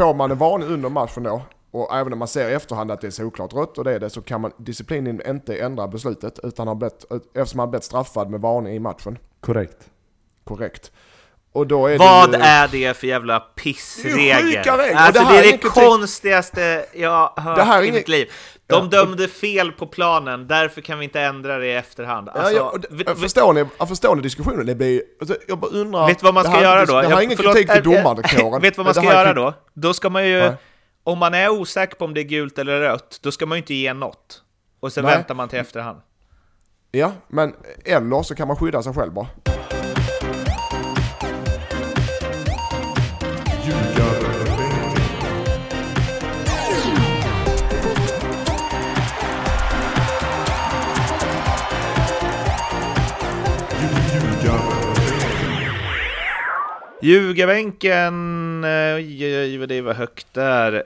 får man en varning under matchen då, och även om man ser i efterhand att det är såklart rött och det är det, så kan man disciplinen inte ändra beslutet utan har blivit, eftersom han blivit straffad med varning i matchen. Korrekt. Korrekt. Och då är Vad det ju, är det för jävla Det är pissregel? sjuka regler. Alltså Det det här är är det konstigaste jag har Det hört är i mitt liv. De dömde fel på planen, därför kan vi inte ändra det i efterhand. Alltså, ja, ja, förstår, ni, förstår ni diskussionen? Det blir, alltså, jag bara undrar... Vet du vad man ska här, göra då? Jag- ingen förlåt, kritik till äh, äh, domarkåren. Vet du vad man ska göra då? Då ska man ju, Nej. om man är osäker på om det är gult eller rött, då ska man ju inte ge något. Och sen Nej. väntar man till efterhand. Ja, men eller så kan man skydda sig själv bara. Ljugarbänken, eh, oj, oj, oj, det var högt där.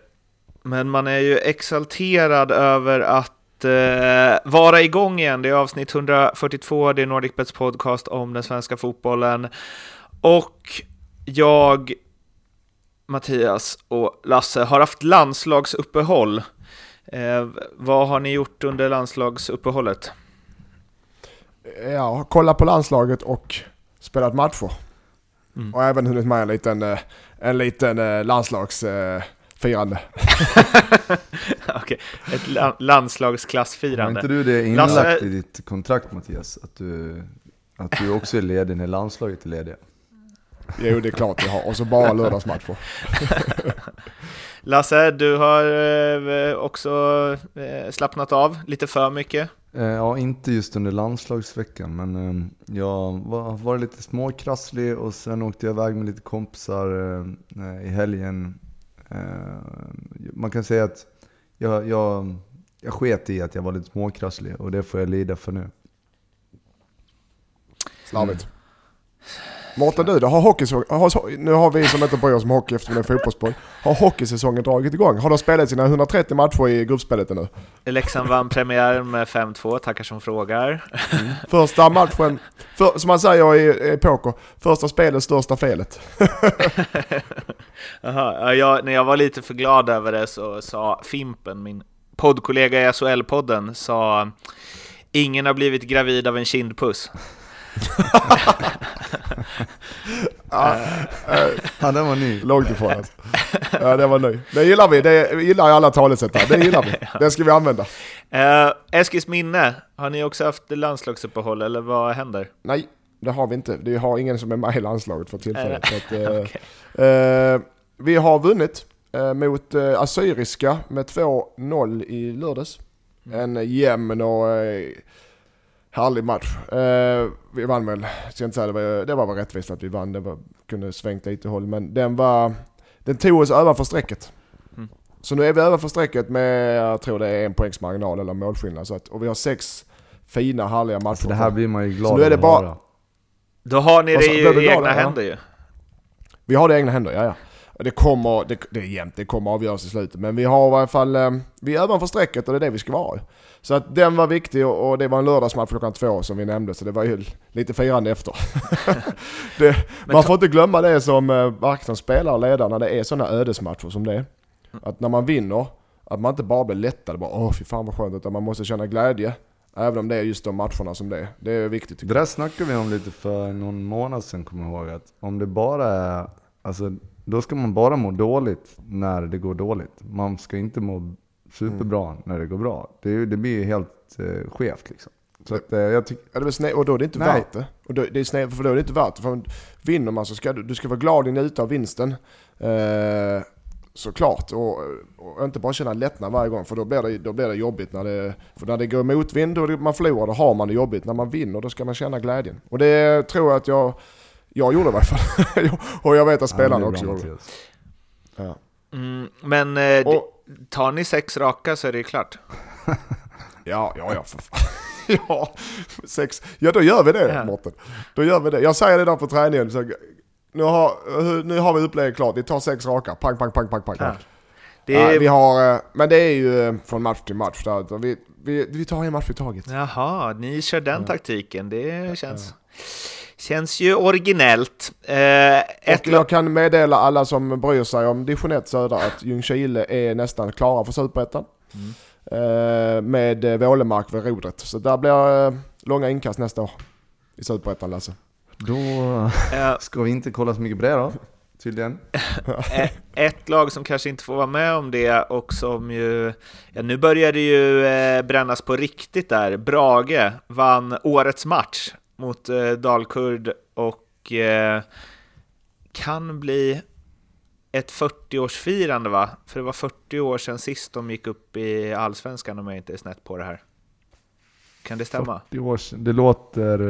Men man är ju exalterad över att eh, vara igång igen. Det är avsnitt 142, det är NordicBets podcast om den svenska fotbollen. Och jag, Mattias och Lasse har haft landslagsuppehåll. Eh, vad har ni gjort under landslagsuppehållet? Ja, kolla på landslaget och spelat matcher. Mm. Och även hunnit med en liten, eh, en liten eh, landslagsfirande. Okej, ett la- Har landslagsklassfirande. inte du det inlagt Lasse- i ditt kontrakt Mattias? Att du, att du också är ledig när landslaget är lediga? Jo, det är klart vi har. Och så bara lördagsmatcher. Lasse, du har eh, också slappnat av lite för mycket. Eh, Ja, inte just under landslagsveckan, men eh, jag var, var lite småkrasslig och sen åkte jag iväg med lite kompisar eh, i helgen. Eh, Man kan säga att jag, jag, jag sket i att jag var lite småkrasslig och det får jag lida för nu. Slarvigt. Mårten du då, har hockeysäsongen, har, nu har vi som inte bryr oss om hockey eftersom det är fotbollspodd. Har hockeysäsongen dragit igång? Har de spelat sina 130 matcher i gruppspelet nu? Leksand vann premiären med 5-2, tackar som frågar. Första matchen, för, som man säger i, i poker, första spelet, största felet. Jaha, ja, jag, när jag var lite för glad över det så sa Fimpen, min poddkollega i SHL-podden, sa Ingen har blivit gravid av en kindpuss. Ja, eh, Ja, den var ny. långt ifrån alltså. Ja, det var ny. Det gillar vi, det gillar alla talesätt här. Det gillar vi. Det ska vi använda. Eh, Eskils minne, har ni också haft landslagsuppehåll eller vad händer? Nej, det har vi inte. Vi har ingen som är med i landslaget för tillfället. Så att, eh, Okej. eh, vi har vunnit eh, mot eh, Assyriska med 2-0 i lördags. En jämn och eh, härlig match. Eh, vi vann väl, jag ska inte säga det var, det var väl rättvist att vi vann. Det var, kunde svängt lite håll men den var, den tog oss över strecket. Mm. Så nu är vi över strecket med, jag tror det är en poängs marginal eller målskillnad. Så att, och vi har sex fina härliga matcher. Så det här blir man ju glad Så nu är det bara-. Då har ni det du i glad, egna ja? händer ju. Vi har det i egna händer, ja ja. Och Det kommer, det, det är jämnt, det kommer avgöras i slutet. Men vi har i alla fall, eh, vi är ovanför strecket och det är det vi ska vara. Så att den var viktig och, och det var en lördagsmatch klockan två som vi nämnde, så det var ju lite firande efter. det, man får inte glömma det som eh, varken som spelare eller ledare när det är sådana ödesmatcher som det. Att när man vinner, att man inte bara blir lättad, bara åh fy fan vad skönt, utan man måste känna glädje. Även om det är just de matcherna som det är. Det är viktigt Det där snackade vi om lite för någon månad sedan kommer jag ihåg. Att om det bara är, alltså då ska man bara må dåligt när det går dåligt. Man ska inte må superbra när det går bra. Det, det blir ju helt eh, skevt liksom. Så att, eh, jag tycker, Ja, det sned, och då är det inte Nej. värt det. Och då, det är sned, för då är det inte värt det. För vinner man så ska du, du ska vara glad och njuta av vinsten. Eh, såklart. Och, och inte bara känna lättnad varje gång. För då blir det, då blir det jobbigt. När det, för när det går motvind och man förlorar, då har man det jobbigt. När man vinner, då ska man känna glädjen. Och det tror jag att jag, jag gjorde i varje fall. och jag vet att spelarna Ja, det också gjorde. Mattias. Ja. Mm, men eh, Och, tar ni sex raka så är det ju klart. Ja, ja, ja för fan. Ja, sex. Ja, då gör vi det Ja. Mårten. Då gör vi det. Jag säger det där på träningen. Så nu, har, nu har vi upplägget klart. Vi tar sex raka. Pang, pang, pang, pang, pang. Ja. Det Ja, är... vi har, eh, men det är ju eh, från match till match. Där. Så Vi, vi, vi tar en match i taget. Jaha, ni kör den taktiken. Det känns Känns ju originellt. Eh, ett och jag kan meddela alla som bryr sig om division 1 södra att Ljungskile är nästan klara för Superettan. Mm. Eh, med Vålemark vid rodret. Så där blir eh, långa inkast nästa år i Superettan Lasse. Då ska vi inte kolla så mycket på det då tydligen. Ett lag som kanske inte får vara med om det och som ju... Ja, nu börjar det ju eh, brännas på riktigt där. Brage vann årets match mot eh, Dalkurd och eh, kan bli ett 40-årsfirande va? För det var 40 år sedan sist de gick upp i Allsvenskan om jag inte är snett på det här. Kan det stämma? 40 år sedan, det låter...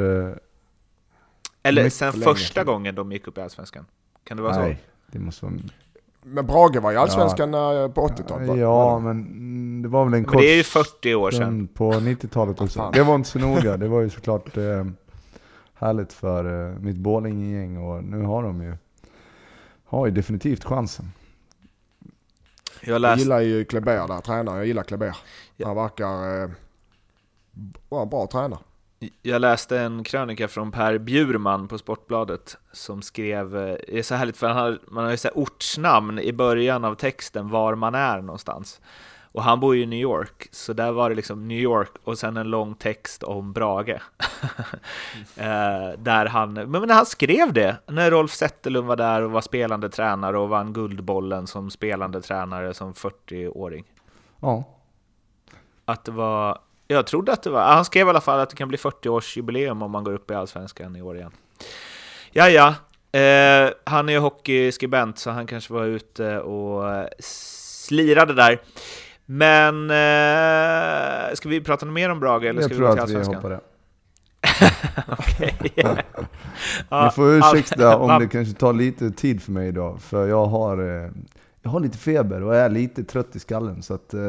Eller sen första gången de gick upp i Allsvenskan. Kan det vara Nej, så? det måste vara... Men Brage var i Allsvenskan ja. på 80-talet? Ja, men det var väl en kort... Men det är ju 40 år sedan. På 90-talet också. Det var inte så noga. Det var ju såklart eh, härligt för eh, mitt Borlänge-gäng och nu har de ju, har ju definitivt chansen. Jag, läst... jag gillar ju Kleber där, tränaren. Jag gillar Kleber. Ja. Han verkar eh, vara en bra tränare. Jag läste en krönika från Per Bjurman på Sportbladet som skrev, eh, det är så härligt för han har, man har ju så ortsnamn i början av texten var man är någonstans. Och han bor ju i New York, så där var det liksom New York och sen en lång text om Brage. eh, där han, men när han skrev det, när Rolf Zetterlund var där och var spelande tränare och vann Guldbollen som spelande tränare som 40-åring. Ja. Att det var jag trodde att det var... Han skrev i alla fall att det kan bli 40-årsjubileum om man går upp i Allsvenskan i år igen. Ja, ja. Eh, han är ju hockeyskribent så han kanske var ute och slirade där. Men eh, ska vi prata mer om Brage eller ska jag vi gå till Allsvenskan? Jag tror att vi hoppar det. okay. Ni får ursäkta om det kanske tar lite tid för mig idag, för jag har, eh, jag har lite feber och är lite trött i skallen. Så att eh,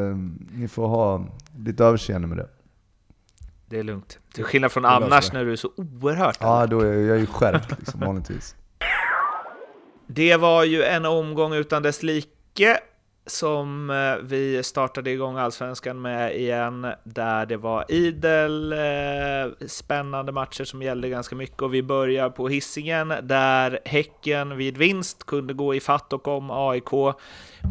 ni får ha lite överseende med det. Det är lugnt. Till skillnad från annars när du är så oerhört Ja, då är jag ju skärpt liksom, vanligtvis. Det var ju en omgång utan dess like som eh, vi startade igång Allsvenskan med igen, där det var idel eh, spännande matcher som gällde ganska mycket och vi börjar på hissingen där Häcken vid vinst kunde gå i fatt och om AIK,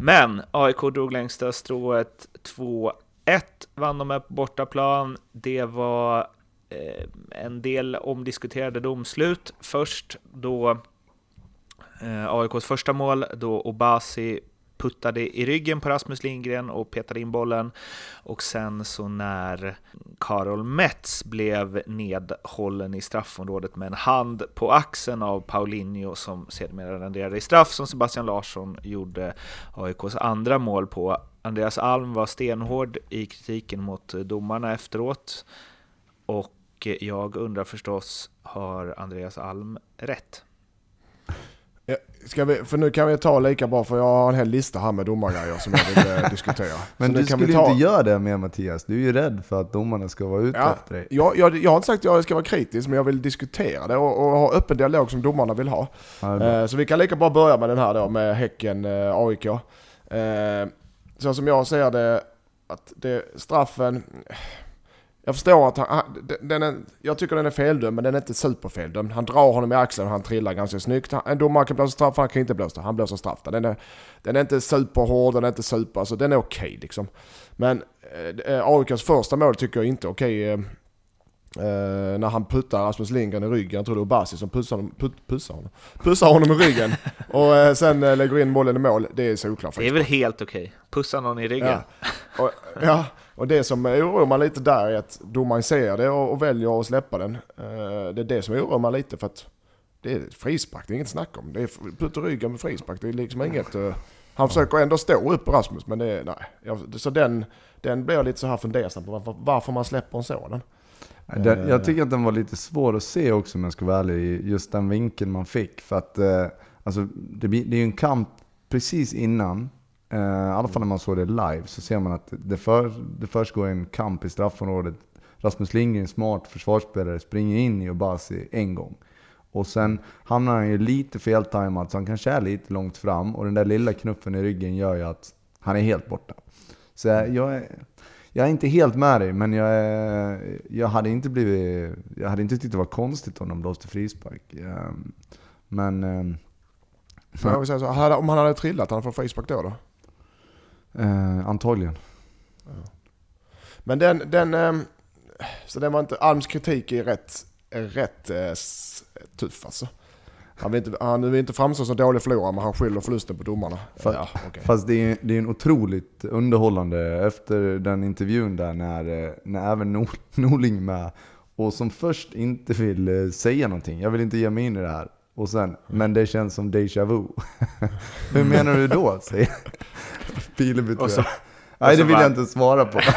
men AIK drog längsta strået 2 1 vann de med på bortaplan. Det var eh, en del omdiskuterade domslut. Först då eh, AIKs första mål, då Obasi puttade i ryggen på Rasmus Lindgren och petade in bollen. Och sen så när Karol Metz blev nedhållen i straffområdet med en hand på axeln av Paulinho som sedermera renderade i straff som Sebastian Larsson gjorde AIKs andra mål på. Andreas Alm var stenhård i kritiken mot domarna efteråt. Och jag undrar förstås, har Andreas Alm rätt? Ska vi, för nu kan vi ta lika bra, för jag har en hel lista här med domargrejer som jag vill eh, diskutera. Men Så du skulle ta... inte göra det med Mattias, du är ju rädd för att domarna ska vara ute ja, efter dig. Jag, jag, jag har inte sagt att jag ska vara kritisk, men jag vill diskutera det och, och ha öppen dialog som domarna vill ha. Ja, eh, så vi kan lika bra börja med den här då, med Häcken, eh, AIK. Eh, så som jag ser det, att det, straffen... Jag förstår att han, den är, jag tycker den är feldömd, men den är inte superfeldömd. Han drar honom i axeln och han trillar ganska snyggt. En domare kan blåsa straff, han kan inte blåsa. Han blåser straff. Den är, den är inte superhård, den är inte super, alltså den är okej okay, liksom. Men eh, AIKs första mål tycker jag inte är okej. Okay, Eh, när han puttar Rasmus Lindgren i ryggen, jag tror det var Basi som pussar honom, put, pussar honom, pussar honom i ryggen och eh, sen eh, lägger in bollen i mål. Det är såklart Det är väl helt okej? Okay. Pussa någon i ryggen? Ja. Och, ja, och det som oroar mig lite där är att domaren ser det och, och väljer att släppa den. Eh, det är det som oroar mig lite för att det är frispark, det är inget snack om. Det är putt i ryggen med frispark, det är liksom inget... Eh, han försöker ändå stå upp Rasmus, men det är, nej. Så den, den blir jag lite så här fundersam på varför, varför man släpper en sådan. Den, jag tycker att den var lite svår att se också om jag ska vara ärlig, just den vinkeln man fick. För att eh, alltså, det, det är ju en kamp precis innan, Uh, i alla fall när man såg det live, så ser man att det, för, det först går en kamp i straffområdet. Rasmus Lindgren, smart försvarsspelare, springer in i Obasi en gång. Och sen hamnar han ju lite feltajmad, så han kanske är lite långt fram. Och den där lilla knuffen i ryggen gör ju att han är helt borta. Så jag, jag är inte helt med dig, men jag, är, jag, hade inte blivit, jag hade inte tyckt det var konstigt om de blåste frispark. Eh, men... Eh, men jag vill säga så, om han hade trillat, hade han fått frispark då då? Eh, antagligen. Men den, den, ehm, så den var inte, Alms kritik är rätt, är rätt eh, tuff alltså. Han vill inte, han vill inte framstå som dålig förlorare men han skyller förlusten på domarna. Fa- ja, okej. Fast det är, det är en otroligt underhållande efter den intervjun där när, eh, när även Nor- Norling med. Och som först inte vill eh, säga någonting. Jag vill inte ge mig in i det här. Och sen, men det känns som déjà vu. Hur menar du då? Säger Pileby tror Och så- jag. Nej det vill bara- jag inte svara på.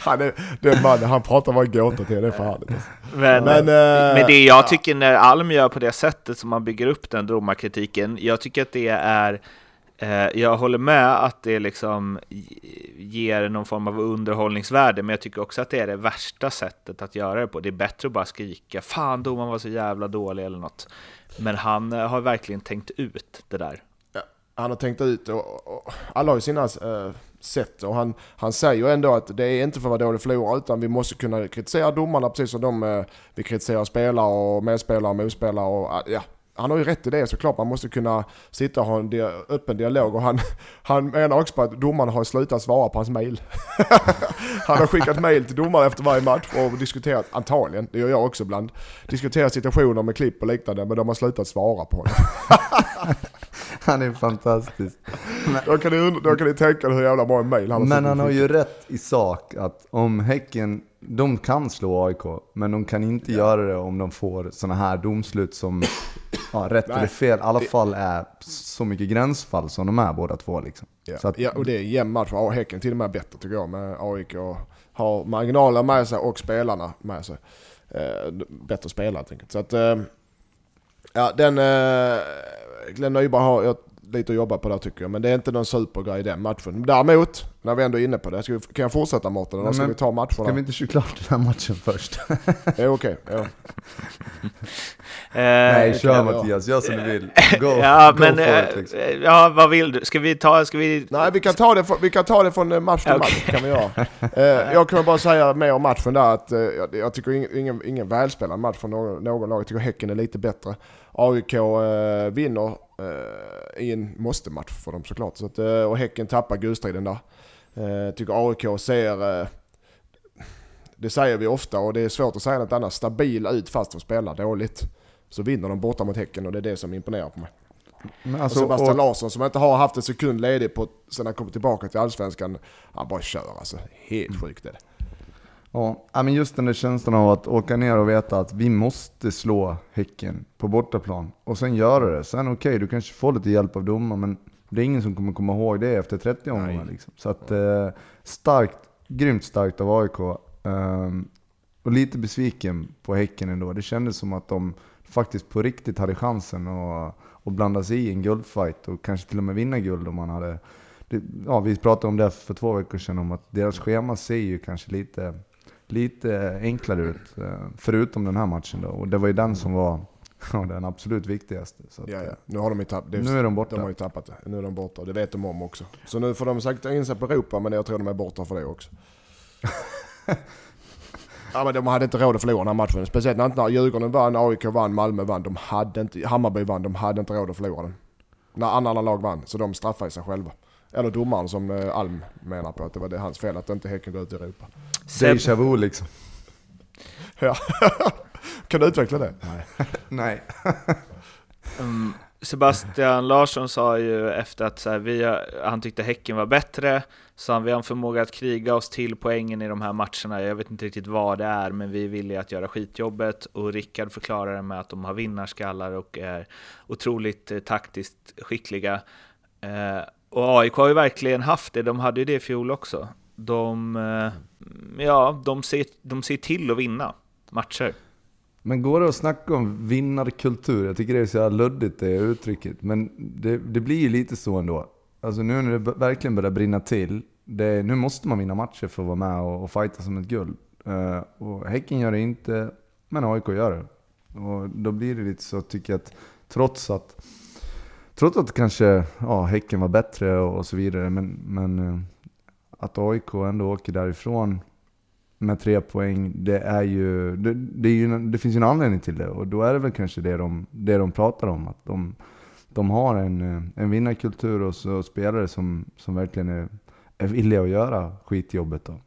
Han är, den mannen, han pratar bara gåta till det är för härligt. alltså. Men, Men, eh, men det jag tycker när Alm gör på det sättet som man bygger upp den domarkritiken, jag tycker att det är eh, jag håller med att det liksom ger någon form av underhållningsvärde, men jag tycker också att det är det värsta sättet att göra det på. Det är bättre att bara skrika ”Fan, domaren var så jävla dålig” eller något. Men han eh, har verkligen tänkt ut det där. Han har tänkt ut och, och alla har ju sina äh, sätt och han, han säger ju ändå att det är inte för att vara dålig förlorare utan vi måste kunna kritisera domarna precis som de äh, vi kritiserar spelare och medspelare och motspelare och ah, ja. Han har ju rätt i det såklart, man måste kunna sitta och ha en dia öppen dialog och han, han menar också på att domarna har slutat svara på hans mail. han har skickat mail till domare efter varje match och diskuterat, antagligen, det gör jag också ibland, diskuterat situationer med klipp och liknande men de har slutat svara på honom. Han är fantastisk. Då kan, ni, då kan ni tänka er hur jävla bra en mail han har Men han har ju rätt i sak att om Häcken, de kan slå AIK, men de kan inte göra det om de får sådana här domslut som, ja, rätt Nej. eller fel, i alla fall är så mycket gränsfall som de är båda två liksom. Ja. Att, ja, och det är en jämn match. Ja, Häcken till och med bättre tycker jag med AIK. Har marginaler med sig och spelarna med sig. Eh, bättre spelare helt enkelt. Så att, eh, ja den... Eh, Glenn Nyberg har lite att jobba på där tycker jag. Men det är inte någon supergrej i den matchen. Däremot, när vi ändå är inne på det. Ska vi, kan jag fortsätta Mårten? Eller Nej, ska men vi ta matcherna? Ska vi inte köra klart den här matchen först? Det är okej. ja. Nej, Eh, kör jag. Mattias, gör som du vill. Go, ja, go men for eh, it, liksom. ja, vad vill du? Ska vi ta, ska vi... Nej, vi kan ta det, från- vi kan ta det från eh, match till match. Kan vi göra. Eh, jag kan bara säga mer om matchen där att eh, jag, jag tycker ingen, ingen, ingen välspelad match från någon, någon lag. Jag tycker Häcken är lite bättre. AIK eh, vinner eh, i en måste-match för dem såklart. Så att, eh, och Häcken tappar gulstriden där. Eh, tycker AIK ser, eh, det säger vi ofta och det är svårt att säga något annat, stabil ut fast de spelar dåligt. Så vinner de borta mot Häcken och det är det som imponerar på mig. Men Och alltså, Sebastian och, Larsson som inte har haft en sekund ledig på, sen han kom tillbaka till Allsvenskan. Han bara kör alltså. Helt sjukt är det. Ja, men just den där känslan av att åka ner och veta att vi måste slå Häcken på bortaplan och sen göra det. Sen okej, du kanske får lite hjälp av domaren, men det är ingen som kommer komma ihåg det efter 30 omgångar. Liksom. Så att, eh, starkt, grymt starkt av AIK. Ehm, och lite besviken på Häcken ändå. Det kändes som att de faktiskt på riktigt hade chansen att, att blanda sig i en guldfight och kanske till och med vinna guld om man hade... Det, ja, vi pratade om det för två veckor sedan, om att deras schema ser ju kanske lite, lite enklare ut. eh, Förutom den här matchen då. Och det var ju den som var ja, den absolut viktigaste. Att, Ja, ja. Nu har de ju tappat det. Nu är de borta. De har ju tappat det. Nu är de borta det vet de om också. Så nu får de säkert in sig på Europa men jag tror de är borta för det också. ja men de hade inte råd att förlora den här matchen. Speciellt när när Djurgården vann, AIK vann, Malmö vann. De hade inte, Hammarby vann, de hade inte råd att förlora den. När andra lag vann, så de straffade sig själva. Eller domaren som eh, Alm menar på att det var det hans fel att inte Häcken går ut i Europa. Déjà vu liksom. Ja. kan du utveckla det? Nej. Nej. Mm, Sebastian Larsson sa ju efter att så här, vi han tyckte Häcken var bättre, så han, vi har en förmåga att kriga oss till poängen i de här matcherna. Jag vet inte riktigt vad det är, men vi är villiga att göra skitjobbet. Och Rickard förklarar det med att de har vinnarskallar och är otroligt eh, taktiskt skickliga. Eh, och AIK har ju verkligen haft det, de hade ju det i fjol också. De, eh, ja, de ser, de ser till att vinna matcher. Men går det att snacka om vinnarkultur? Jag tycker det är så jävla luddigt det uttrycket. Men det, det blir ju lite så ändå. Alltså nu när det verkligen börjar brinna till. Det, nu måste man vinna matcher för att vara med och, och fighta som ett guld. Uh, och Häcken gör det inte, men AIK gör det. Och då blir det lite så tycker jag att trots att Trots att kanske ja, Häcken var bättre och, så vidare, men, men eh, att AIK ändå åker därifrån med tre poäng, det, är ju, det, det, är ju, det finns ju en anledning till det. Och då är det väl kanske det de, det de pratar om. Att de, de har en, en vinnarkultur och så spelare som, som verkligen är, är villiga att göra skitjobbet. Då.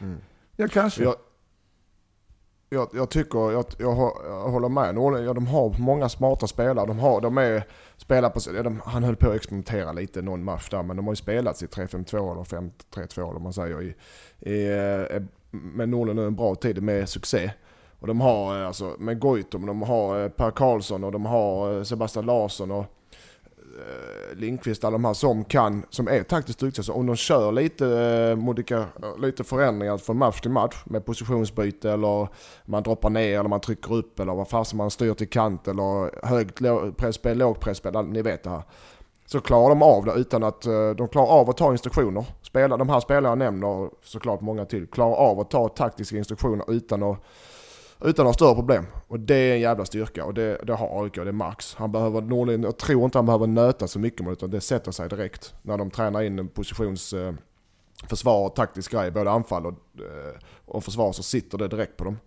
Mm. Ja, kanske. Jag, jag, jag tycker, jag, jag, håller med Norling. Ja, de har många smarta spelare. De, har, de är, spelar på, de, han höll på att experimentera lite någon match där, men de har ju spelats i 3-5-2 eller 5-3-2 eller man säger. I, i, eh, eh, med Norling nu en bra tid med succé. Och de har eh, alltså med Goitom, de har Per Karlsson och de har Sebastian Larsson och Eh, Lindqvist, alla de här som kan, som är taktiskt duktiga, så om de kör lite, eh, modika, lite förändringar från match till match med positionsbyte eller man droppar ner eller man trycker upp eller vad fasen man styr till kant eller högt presspel, lågt presspel, ni vet det här. Så klarar de av det utan att, eh, de klarar av att ta instruktioner. Spela, de här spelarna jag nämner, såklart många till, klarar av att ta taktiska instruktioner utan att utan att ha större problem. Och det är en jävla styrka och det, det har AIK, det är Max. Han behöver, Norlin, jag tror inte han behöver nöta så mycket med utan det sätter sig direkt när de tränar in en positions eh, försvar och taktisk grej, både anfall och, eh, och försvar så sitter det direkt på dem.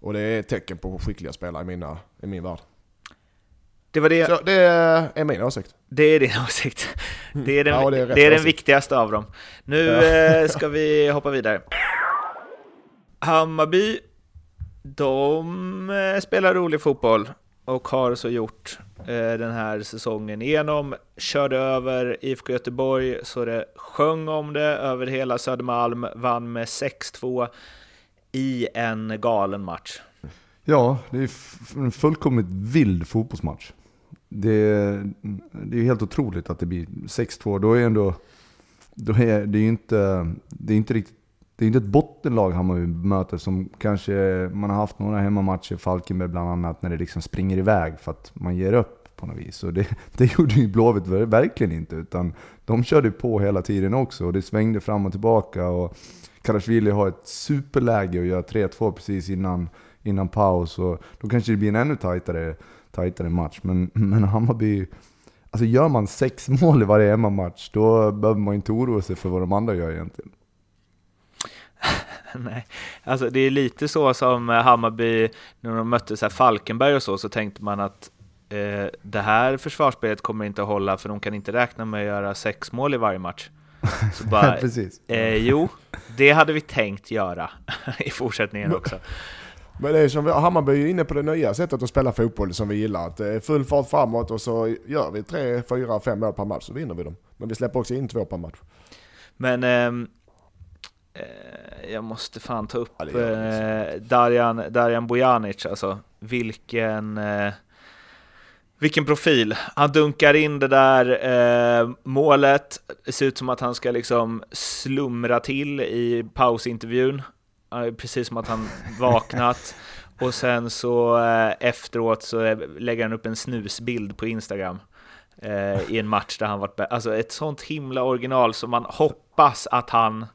Och det är ett tecken på skickliga spelare i, mina, i min värld. Det var det. Så det är min åsikt. Det är din åsikt. Det är den, ja, det är det är den viktigaste av dem. Nu ja. Eh, ska vi hoppa vidare. Hammarby de eh, spelar rolig fotboll och har så gjort eh, den här säsongen igenom. Körde över IFK Göteborg så det sjöng om det över hela Södermalm, vann med 6-2 i en galen match. Ja, det är en fullkomligt vild fotbollsmatch. Det, det är helt otroligt att det blir 6-2. Då är ändå, då är det inte, det är inte riktigt det är inte ett bottenlag Hammarby möter som kanske man har haft några hemmamatcher, Falkenberg bland annat, när det liksom springer iväg för att man ger upp på något vis. Och det, det gjorde ju Blåvitt verkligen inte, utan de körde på hela tiden också och det svängde fram och tillbaka. Och Karasjvili har ett superläge och gör 3-2 precis innan, innan paus. Och då kanske det blir en ännu tajtare, tajtare match. Men, men Hammarby, alltså gör man sex mål i varje hemmamatch, då behöver man inte oroa sig för vad de andra gör egentligen. Nej, alltså det är lite så som Hammarby, när de mötte så Falkenberg och så, så tänkte man att eh, det här försvarsspelet kommer inte att hålla för de kan inte räkna med att göra sex mål i varje match. Så bara, Precis. Eh, jo, det hade vi tänkt göra i fortsättningen också. Men det är som Hammarby är inne på det nya sättet att spela fotboll som vi gillar. Att det är full fart framåt och så gör vi tre, fyra, fem mål per match så vinner vi dem. Men vi släpper också in två per match. Men eh, Eh, jag måste fan ta upp ja, eh, Darjan, Darjan Bojanic, alltså vilken eh, vilken profil! Han dunkar in det där eh, målet, det ser ut som att han ska liksom slumra till i pausintervjun, precis som att han vaknat. Och sen så eh, efteråt så lägger han upp en snusbild på Instagram eh, i en match där han varit Alltså ett sånt himla original som man hoppas att han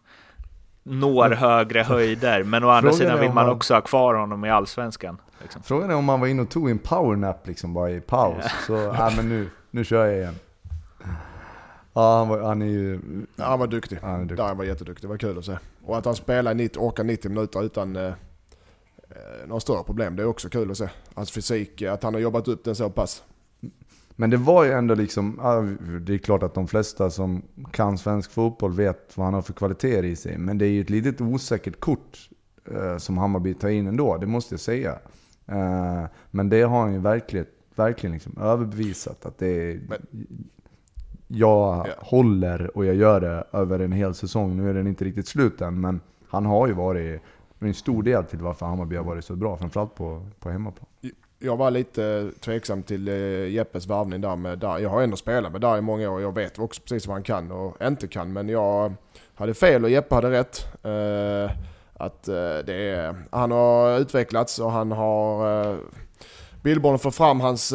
når högre höjder, men å andra sidan vill man han... också ha kvar honom i allsvenskan. Liksom. Frågan är om han var inne och tog en powernap liksom bara i paus. Ja. Så, ja men nu, nu kör jag igen. Ja, han, var, han är ju... Ja, han var duktig. Han, är duktig. han var jätteduktig, det var kul att se. Och att han spelar 90, orkar 90 minuter utan eh, eh, några större problem, det är också kul att se. Hans fysik, att han har jobbat upp den så pass. Men det var ju ändå liksom, det är klart att de flesta som kan svensk fotboll vet vad han har för kvaliteter i sig. Men det är ju ett litet osäkert kort eh, som Hammarby tar in ändå, det måste jag säga. Eh, men det har han ju verkligen, verkligen liksom överbevisat att det är... Men, jag ja. håller och jag gör det över en hel säsong. Nu är den inte riktigt slut än, men han har ju varit en stor del till varför Hammarby har varit så bra, framförallt på, på hemmaplan jag var lite tveksam till eh, Jeppes varvning där med där. Jag har ändå spelat med där i många år och jag vet också precis vad han kan och inte kan. Men jag hade fel och Jeppe hade rätt. Eh, att eh, det är, han har utvecklats och han har... Billborn får fram hans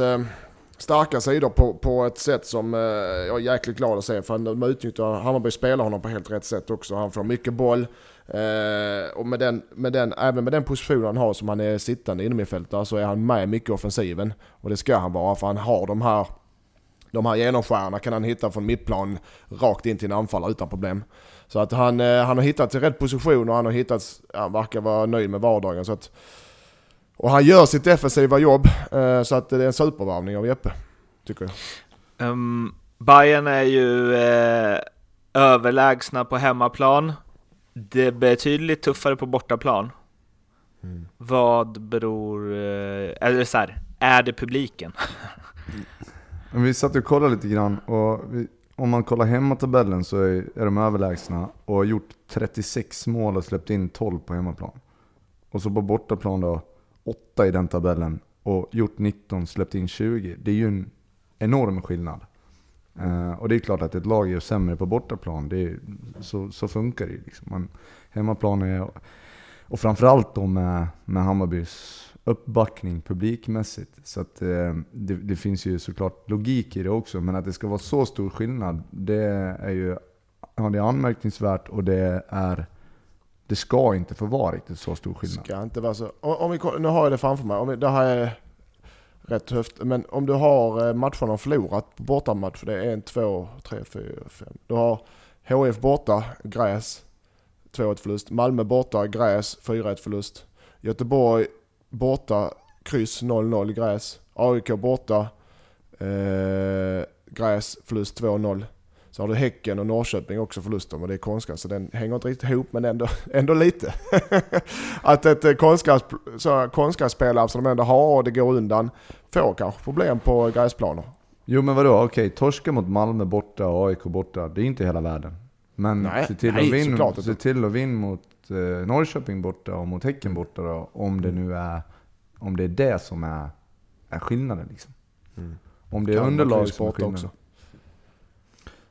starka sidor på, på ett sätt som eh, jag är jäkligt glad att se. För de utnyttjar, Hammarby spelar honom på helt rätt sätt också. Han får mycket boll. Eh, och med den, med den, även med den positionen han har som han är sittande innermittfältare så är han med mycket i offensiven. Och det ska han vara för han har de här de här genomskärarna kan han hitta från mittplan rakt in till en anfallare utan problem. Så att han, eh, han har hittat till rätt position och han har hittat, han verkar vara nöjd med vardagen. Så att, och han gör sitt defensiva jobb, eh, så att det är en supervarvning av Jeppe, tycker jag. Um, Bayern är ju eh, överlägsna på hemmaplan. Det är betydligt tuffare på bortaplan. Mm. Vad beror... Eh, eller så här, är det publiken? vi satt och kollade lite grann och vi, om man kollar hemmatabellen så är, är de överlägsna och har gjort 36 mål och släppt in 12 på hemmaplan. Och så på bortaplan då, åtta i den tabellen och gjort 19, släppt in 20. Det är ju en enorm skillnad. Uh, och det är klart att ett lag är sämre på bortaplan, det är, så, så funkar det ju. Liksom. Hemmaplan är, och framförallt då med, med Hammarbys uppbackning publikmässigt. Så att, uh, det, det, finns ju såklart logik i det också, men att det ska vara så stor skillnad, det är ju ja, det är anmärkningsvärt och det är det ska inte få vara riktigt så stor skillnad. Ska inte vara så. Om, om vi, nu har jag det framför mig. Om vi, det här är rätt höft. Men om du har eh, matcherna förlorat på bortamatch, det är en, två, tre, fyra, fem. Du har HF borta, gräs, 2-1 förlust. Malmö borta, gräs, 4-1 förlust. Göteborg borta, kryss 0-0 gräs. AIK borta, eh, gräs, förlust 2-0. Så har du Häcken och Norrköping också förluster, men det är konstgräs så den hänger inte riktigt ihop men ändå, ändå lite. att ett eh, konstgrässpelare som de ändå har och det går undan får kanske problem på gräsplaner. Jo men vadå, okej, torska mot Malmö borta och AIK borta, det är inte hela världen. Men nej, se, till nej, att vinna, se till att vinna mot eh, Norrköping borta och mot Häcken borta då, om det nu är, om det är det som är, är skillnaden liksom. Mm. Om det är underlag som är skillnaden. Också.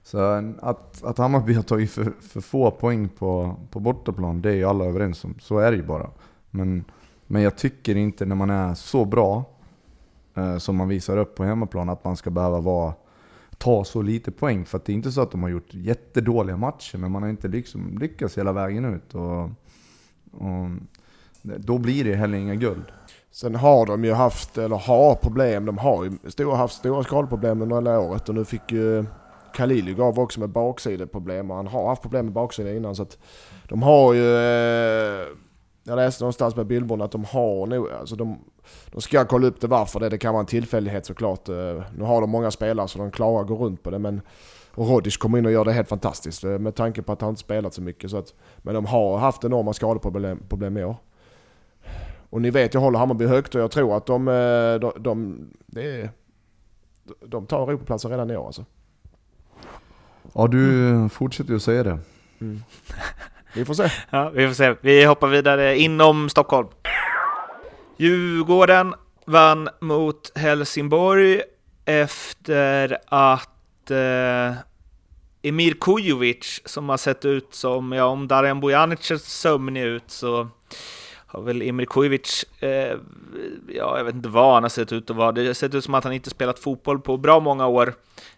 Så att, att Hammarby har tagit för, för få poäng på, på bortaplan, det är ju alla överens om. Så är det ju bara. Men, men jag tycker inte när man är så bra eh, som man visar upp på hemmaplan att man ska behöva vara, ta så lite poäng. För det är inte så att de har gjort jättedåliga matcher, men man har inte liksom lyckats hela vägen ut. Och, och då blir det heller inga guld. Sen har de ju haft, eller har problem, de har ju stora, haft stora skadeproblem under hela året och nu fick ju Khalili gav också med baksideproblem och han har haft problem med baksidan innan så att de har ju... Eh, jag läste någonstans med Billborn att de har nog, alltså de, de ska kolla upp det varför det, det kan vara en tillfällighet såklart. Eh, nu har de många spelare så de klarar att gå runt på det men och Rodic kommer in och gör det helt fantastiskt eh, med tanke på att han inte spelat så mycket. Så att, men de har haft enorma skadeproblem problem i år. Och ni vet, jag håller Hammarby högt och jag tror att de, eh, de, de, de, de tar Europaplatsen redan i år alltså. Ja, du mm. fortsätter ju att säga det. Mm. Vi får se. Ja, vi får se. Vi hoppar vidare inom Stockholm. Djurgården vann mot Helsingborg efter att eh, Emir Kujovic, som har sett ut som, ja om Darijan Bojanic ser sömnig ut så har väl Emir Kujovic, eh, ja jag vet inte vad han har sett ut att vara. Det har sett ut som att han inte spelat fotboll på bra många år.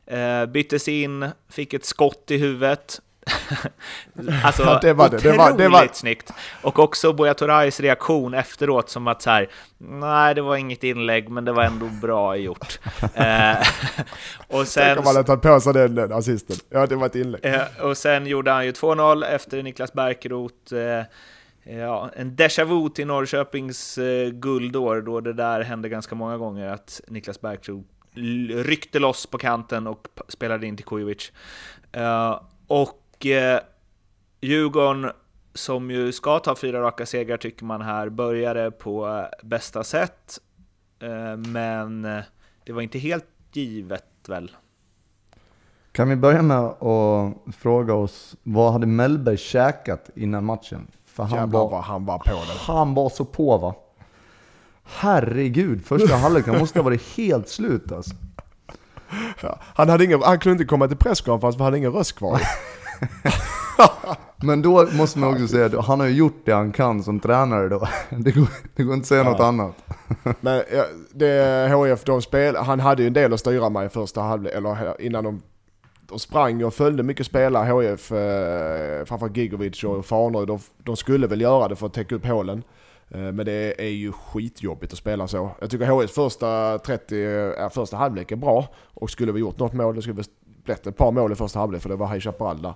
Eh, byttes in, fick ett skott i huvudet. alltså, ja, det var det. Det var, det var... snyggt. Och också Buya Turais reaktion efteråt som att så här, nej det var inget inlägg men det var ändå bra gjort. eh, och sen... Tänk om han hade tagit på sig den, den assisten. Ja, det var ett inlägg. Eh, och sen gjorde han ju 2-0 efter Niklas Bärkeroth. Eh, Ja, en déjà vu till Norrköpings eh, guldår, då det där hände ganska många gånger, att Niklas Bärkroth ryckte loss på kanten och spelade in till Kujovic. Uh, och uh, Djurgården, som ju ska ta fyra raka segrar tycker man här, började på uh, bästa sätt. Uh, men det var inte helt givet väl? Kan vi börja med att fråga oss, vad hade Mellberg käkat innan matchen? För han var, var, han var på det. Han var så på va. Herregud, första halvleken måste ha varit helt slut alltså. Ja, han, hade ingen, han kunde inte komma till presskonferens för han hade ingen röst kvar. Men då måste man också säga att han har ju gjort det han kan som tränare då. Det går, det går inte att säga ja. något annat. Men det, HF, de spel, han hade ju en del att styra med i första halvlek, eller innan de de sprang och följde mycket spelare, HF, eh, framförallt Gigovic och Farnerud. De, de skulle väl göra det för att täcka upp hålen. Eh, men det är ju skitjobbigt att spela så. Jag tycker HIs första 30, äh, första halvlek är bra. Och skulle vi gjort något mål, det skulle vi blivit ett par mål i första halvlek för det var High Chaparral där.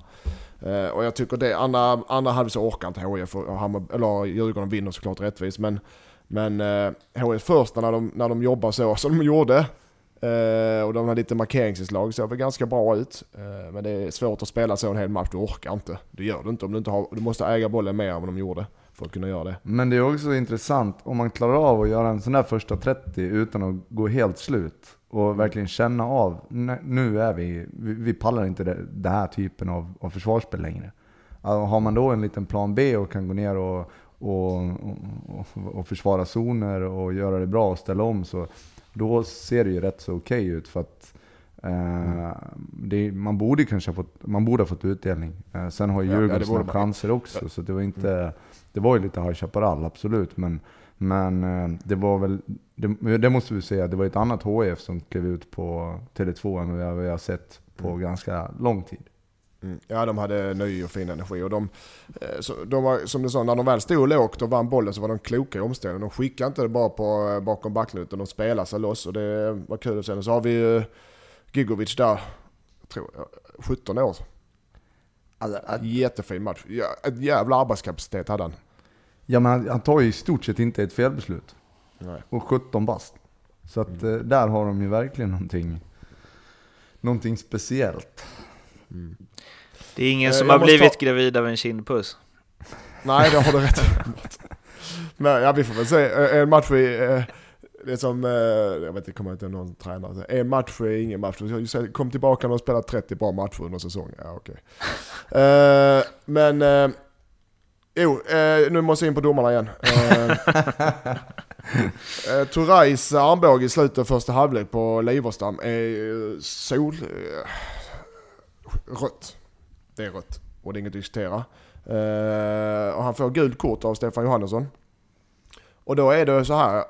Uh, eh, Och jag tycker det, andra, andra halvlek så orkar inte HIF, och eller Djurgården vinner såklart rättvist. Men, men eh, HIF första när de, när de jobbar så som de gjorde, uh, och de har lite markeringsinslag, såg väl ganska bra ut. Men det är svårt att spela så en hel match, du orkar inte. Det gör du inte om du inte har, du måste äga bollen mer än vad de gjorde för att kunna göra det. Men det är också intressant om man klarar av att göra en sån där första 30 utan att gå helt slut och verkligen känna av, "Nej, nu är vi, vi, pallar inte det, det här typen av, av försvarsspel längre. Alltså, har man då en liten plan B och kan gå ner och, och, och, och försvara zoner och göra det bra och ställa om så då ser det ju rätt så okej ut för att eh, det, man borde kanske ha fått, man borde ha fått utdelning. Eh, sen har ju Ja, ja, Djurgården det sina chanser också så det var inte, det var ju lite High Chaparral absolut men men eh, det var väl, det, det måste vi säga, det var ett annat HF som klev ut på Tele2 än vad vi har sett på ganska lång tid. Mm. Ja, de hade ny och fin energi. Och de, eh, de var, som du sa, när de väl stod lågt och vann bollen så var de kloka i omställningen. De skickade inte det bara på, eh, bakom backen utan de spelade sig loss och det var kul att se. Så har vi ju Gigovic där, tror jag, 17 år. Jättefin match. Ja, ett jävla arbetskapacitet hade han. Ja men han, han tar ju i stort sett inte ett felbeslut. Nej. Och 17 bast. Så att eh, där har de ju verkligen någonting, någonting speciellt. Det är ingen Eh, som jag har blivit ta- gravid av en kindpuss. Nej, det har du rätt. Men ja, vi får väl se. Eh, En match i... eh, Det är som, eh, jag vet inte, kommer inte någon tränare. En match är ingen match. Jag Kom tillbaka och spelat 30 bra matcher under säsongen. Ja, okej. Eh, Men, eh, jo, eh, nu måste jag in på domarna igen. Eh, eh, Turais armbåge i slutet av första halvlek på Liverstam är eh, sol... eh, Rött. Det är rött. Och det är inget att diskutera. Eh, och han får gult kort av Stefan Johannesson. Och då är det så här.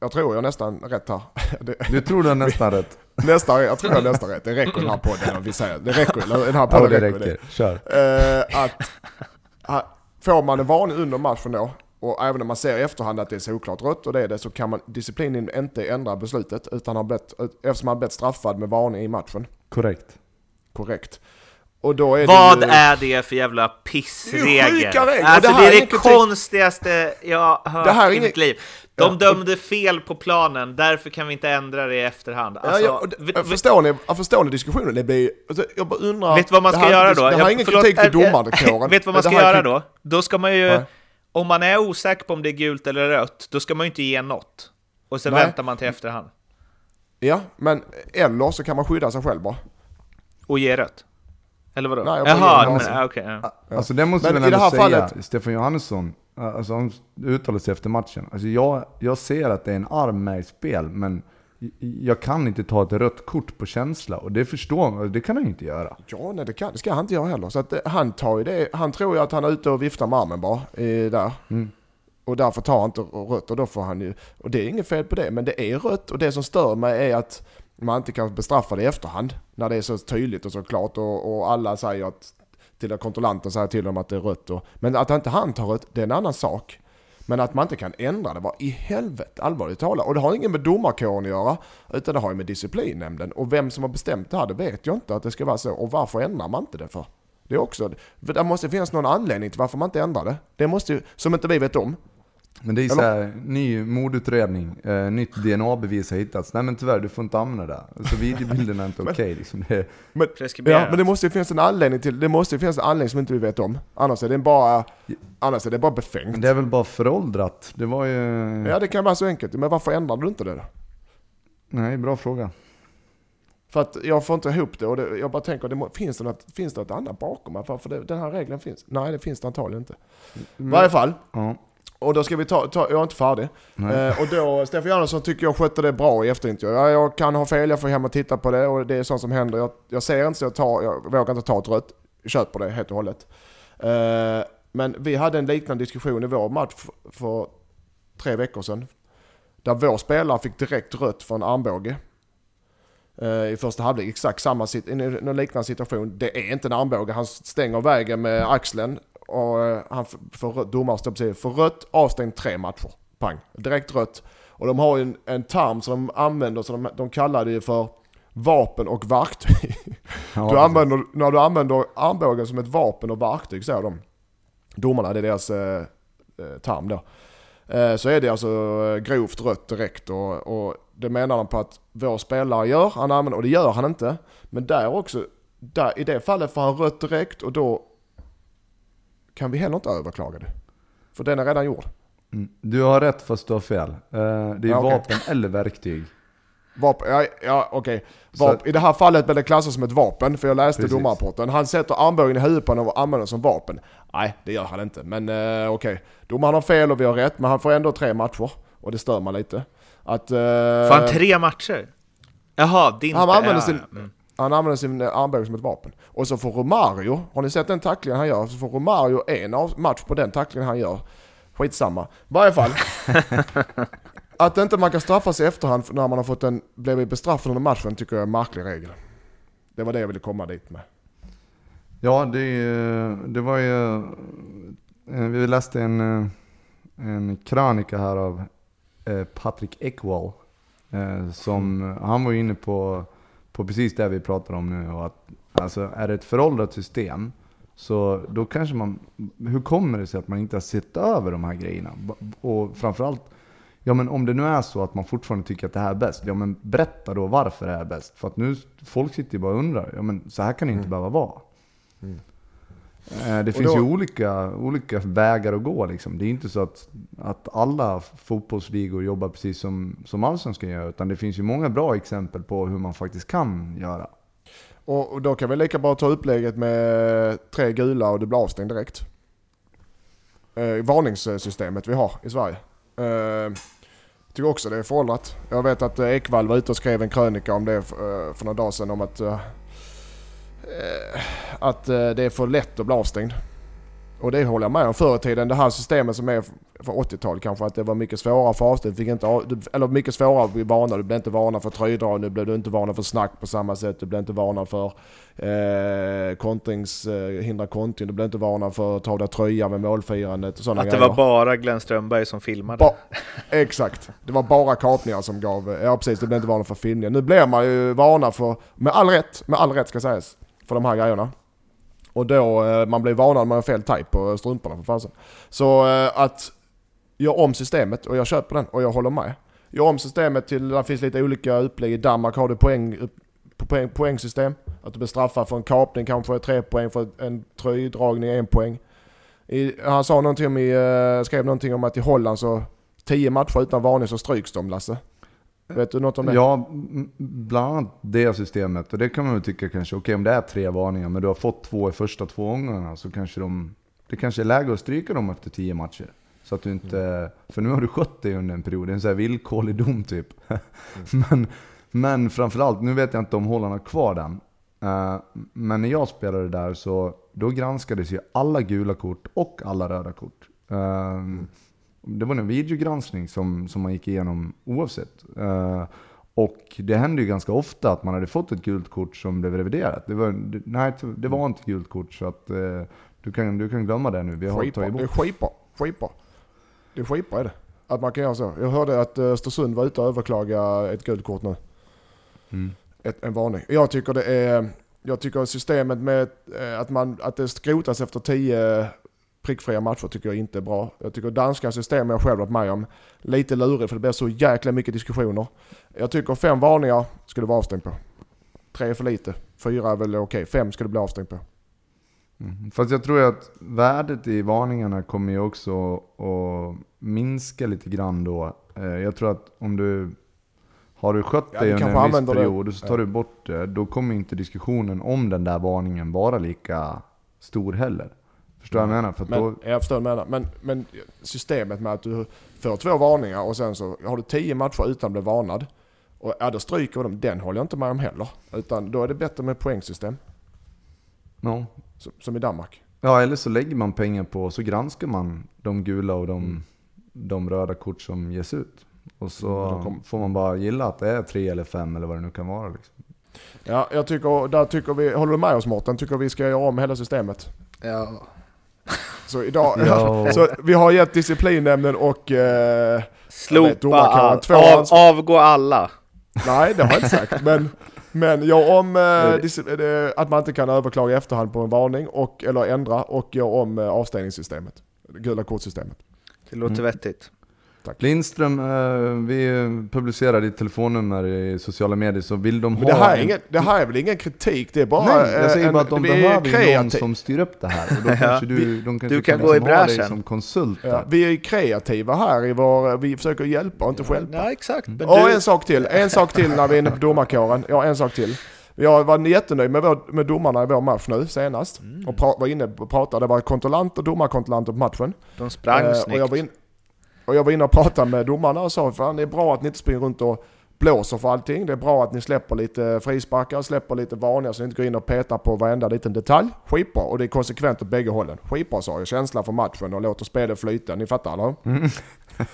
Jag tror jag nästan rätt här. Du tror du har nästan rätt? nästan, jag tror jag nästan rätt. Det räcker den här podden. Vi säger. Det räcker. Den här Ja podden det räcker. räcker, kör. Eh, att, får man en varning under matchen då, och även om man ser i efterhand att det är såklart rött och det är det, så kan man disciplinen inte ändra beslutet utan har blivit, eftersom han har blivit straffad med varning i matchen. Korrekt. Korrekt. Är Vad det ju, är det för jävla Det är pissregel? sjuka regler. Alltså Det det här är är det konstigaste jag har hört Det är i mitt liv. De Ja, dömde fel på planen, därför kan vi inte ändra det i efterhand. Alltså, ja, ja, det- vet- förstår, ni, förstår ni diskussionen? Det blir, alltså, jag bara undrar... Vet du vad man det ska här, göra det, då? Det här är ingen förlåt, kritik till äh, äh, domarkåren. Vet du vad man Det ska är göra då? Då ska man ju, Nej. om man är osäker på om det är gult eller rött, då ska man ju inte ge något. Och sen Nej. väntar man till efterhand. Ja, men eller så kan man skydda sig själv bara. Och ge rött. Eller vadå? Nej, Jaha, men, ah, okej. ja. Alltså det måste Men väl ändå säga, fallet- Stefan Johannesson, alltså han uttalade sig efter matchen. Alltså jag, jag ser att det är en arm med i spel, men jag kan inte ta ett rött kort på känsla och det förstår man, det kan han ju inte göra. Ja, nej det, kan, det ska han inte göra heller. Så att, eh, han tar ju det, han tror ju att han är ute och viftar med armen bara eh, där. Mm. Och därför tar han inte rött och då får han ju, och det är inget fel på det, men det är rött och det som stör mig är att man inte kan bestraffa det i efterhand. När det är så tydligt och så klart och, och alla säger att, till kontrollanten säger till dem att det är rött. Och, men att inte han tar rött, det är en annan sak. Men att man inte kan ändra det, vad i helvete, allvarligt talat. Och det har inget med domarkåren att göra, utan det har ju med disciplinnämnden. Och vem som har bestämt det här, det vet jag inte att det ska vara så. Och varför ändrar man inte det för? Det är också, för det måste finnas någon anledning till varför man inte ändrar det. Det måste ju, som inte vi vet om. Men det är Eller? såhär, ny mordutredning, eh, nytt DNA-bevis har hittats. Nej men tyvärr, du får inte använda det. Alltså videobilden är inte okej liksom. Det, Men, ja, men det måste ju finnas en anledning till, det måste ju finnas en anledning som inte vi vet om. Annars är det bara, annars är det bara befängt. men det är väl bara föråldrat. Det var ju... Ja det kan vara så enkelt, men varför ändrar du inte det då? Nej, bra fråga. För att jag får inte ihop det och det, jag bara tänker, det må, finns, det något, finns det något annat bakom? Varför det, den här regeln finns? Nej det finns det antagligen inte. I varje fall, Ja. Och då ska vi ta, ta jag är inte färdig. Eh, och då, Stefan Johansson tycker jag skötte det bra i efterintro. Ja, jag kan ha fel, jag får hem och titta på det och det är sånt som händer. Jag, jag ser inte så jag, tar, jag vågar inte ta ett rött. Jag köper det helt och hållet. Eh, men vi hade en liknande diskussion i vår match för tre veckor sedan. Där vår spelare fick direkt rött för en armbåge. Eh, I första halvlek, exakt samma sit- någon liknande situation. Det är inte en armbåge, han stänger vägen med axeln och eh, han f- får domaren står precis för rött, avstängd tre matcher. Pang, direkt rött. Och de har ju en, en term som de använder, så de, de kallar det ju för vapen och verktyg. Ja, Du använder, när du använder armbågen som ett vapen och verktyg, säger de. Domarna, det är deras eh, eh, term då. Eh, så är det alltså eh, grovt rött direkt och, och det menar de på att vår spelare gör, han använder, och det gör han inte. Men där också, där, i det fallet får han rött direkt och då kan vi heller inte överklaga det. För den är redan gjord. Mm. Du har rätt fast du har fel. Eh, det är Ja, vapen eller verktyg. Vapen, ja, ja okej. Att- I det här fallet blir det klassat som ett vapen, för jag läste Precis. domarrapporten. Han sätter armbågen i huvudet på honom och använder den som vapen. Nej, det gör han inte. Men eh, okej. Domaren har fel och vi har rätt, men han får ändå tre matcher. Och det stör man lite. Att... eh, Får han tre matcher? Jaha, din... Han använder ja, sin- ja, mm. Han använder sin armbåge som ett vapen. Och så får Romario, har ni sett den tacklingen han gör? Så får Romario en av- match på den tacklingen han gör. Skitsamma. I varje fall. att inte man kan straffas i efterhand när man har fått en, blivit bestraffad under matchen tycker jag är en märklig regel. Det var det jag ville komma dit med. Ja, det, det var ju... eh, Vi läste en, eh, en krönika här av eh, Patrick Ekwall. Som, han var inne på, på precis det vi pratar om nu. Och att, alltså, är det ett föråldrat system så då kanske man... Hur kommer det sig att man inte har sett över de här grejerna? Och framförallt, ja men om det nu är så att man fortfarande tycker att det här är bäst, ja men berätta då varför det är bäst. För att nu, folk sitter ju bara och undrar, ja men så här kan det inte behöva vara. Eh, Det finns då- ju olika, olika vägar att gå liksom. Det är inte så att, att alla fotbollsligor jobbar precis som, som Allsvenskan gör, utan det finns ju många bra exempel på hur man faktiskt kan göra. Och, och då kan vi lika bra ta upplägget med tre gula och du blir avstängd direkt. Eh, varningssystemet vi har i Sverige. Eh, tycker också det är föråldrat. Jag vet att eh, Ekvall var ute och skrev en krönika om det eh, för några dagar sedan om att, eh, eh, att eh, det är för lätt att bli avstängd. Och det håller jag med om. Förr i tiden, det här systemet som är för 80-talet kanske, att det var mycket svårare för avstängd. Fick inte, av- du- eller mycket svårare att bli varnad. Du blev inte varnad för tröjdrag, nu blev du inte varnad för snack på samma sätt. Du blev inte varnad för eh, kontrings, eh, hindra kontring. Du blev inte varnad för att ta av dig tröjan med målfirandet och sådana Att det grejer. var bara Glenn Strömberg som filmade. Ba- Exakt. Det var bara kapningar som gav, ja precis, det blev inte varnad för filmning. Nu blir man ju varnad för, med all rätt, med all rätt ska sägas, för de här grejerna. Och då, eh, man blir varnad med fel type på strumporna för fasen. Så eh, att göra om systemet, och jag köper den, och jag håller med. Gör om systemet till, det finns lite olika upplägg. I Danmark har du poäng, poäng, poängsystem. Att du blir straffad för en kapning kanske är tre poäng, för en tröjdragning en poäng. I, han sa någonting om i, eh, skrev någonting om att i Holland så 10 matcher utan varning så stryks de Lasse. Vet du något om det? Ja, bland annat det systemet. Och det kan man väl tycka kanske, okej om det är tre varningar, men du har fått två i första två omgångarna, så kanske de, det kanske är läge att stryka dem efter tio matcher. Så att du inte, för nu har du skött dig under en period, det är en sån här villkorlig dom typ. men, men framförallt, nu vet jag inte om Holland har kvar den. Eh, men när jag spelade där så, då granskades ju alla gula kort och alla röda kort. Mm det var en videogranskning som, som man gick igenom oavsett. Eh, och det hände ju ganska ofta att man hade fått ett gult kort som blev reviderat. Det var, det, nej, det var inte gult kort så att eh, du, kan, du kan glömma det nu. Vi har tagit Det är bort. skitbra. Skitbra. Det är skitbra är det. Att man kan göra så. Jag hörde att eh, Östersund var ute och överklaga ett gult kort nu. Mm. Ett, en varning. Jag tycker det är... Jag tycker systemet med att, man, att det skrotas efter 10 prickfria matcher tycker jag inte är bra. Jag tycker danska system jag själv varit med om. Lite lurigt för det blir så jäkla mycket diskussioner. Jag tycker fem varningar skulle vara avstängd på. Tre är för lite. Fyra är väl okej. Fem skulle bli avstängd på. Mm. Fast jag tror att värdet i varningarna kommer ju också att minska lite grann då. Eh, Jag tror att om du har du skött Ja, dig du under en viss period och så tar du bort det, då kommer inte diskussionen om den där varningen vara lika stor heller. Förstår du vad jag menar? För att Men, då, Jag förstår vad du menar. Men, men systemet med att du får två varningar och sen så har du tio matcher utan att bli varnad. Och ja, då stryker de. Den håller jag inte med om heller. Utan då är det bättre med poängsystem. ja. Som, som i Danmark. ja, eller så lägger man pengar på, så granskar man de gula och de, Mm. de röda kort som ges ut. Och så Mm, kom- får man bara gilla att det är tre eller fem eller vad det nu kan vara. Liksom. Ja, jag tycker, där tycker vi, håller du med oss Mårten? Tycker vi ska göra om hela systemet? Ja. Så idag, Ja. så vi har gett disciplinnämnden och... Eh, Slopa all, två av, ans- avgå alla. nej, det har jag inte sagt. Men, men jag om eh, eh, att man inte kan överklaga i efterhand på en varning, och, eller ändra, och jag om eh, avstängningssystemet. Det gula kortsystemet. Det låter Mm. vettigt. Lindström, eh, vi publicerar ditt telefonnummer i sociala medier så vill de Men ha det här, är en- ingen, det här är väl ingen kritik, det är bara... Nej, jag säger en- bara att de vi är behöver ju någon kreativ- som styr upp det här. Och då kanske du, de kanske du kan kan gå i liksom ha dig bräschen. som konsult Ja, vi är ju kreativa här i vår, vi försöker hjälpa och inte stjälpa. Ja, exakt. Men Och du, en sak till, en sak till när vi är inne på domarkåren. Ja, en sak till. Jag var jättenöjd med, vår, med domarna i vår match nu senast. Mm. Och pra, var inne och pratade, det var kontrollanter, domarkontrollanter på matchen. de sprang Eh, och, snyggt. jag var in, och jag var inne och pratade med domarna och sa fan det är bra att ni inte springer runt och blåser för allting. Det är bra att ni släpper lite frisparkar, släpper lite varningar så ni inte går in och petar på varenda liten detalj. Skitbra och det är konsekvent åt bägge hållen. Skitbra sa jag, känsla för matchen och låter spelet flyta. Ni fattar eller?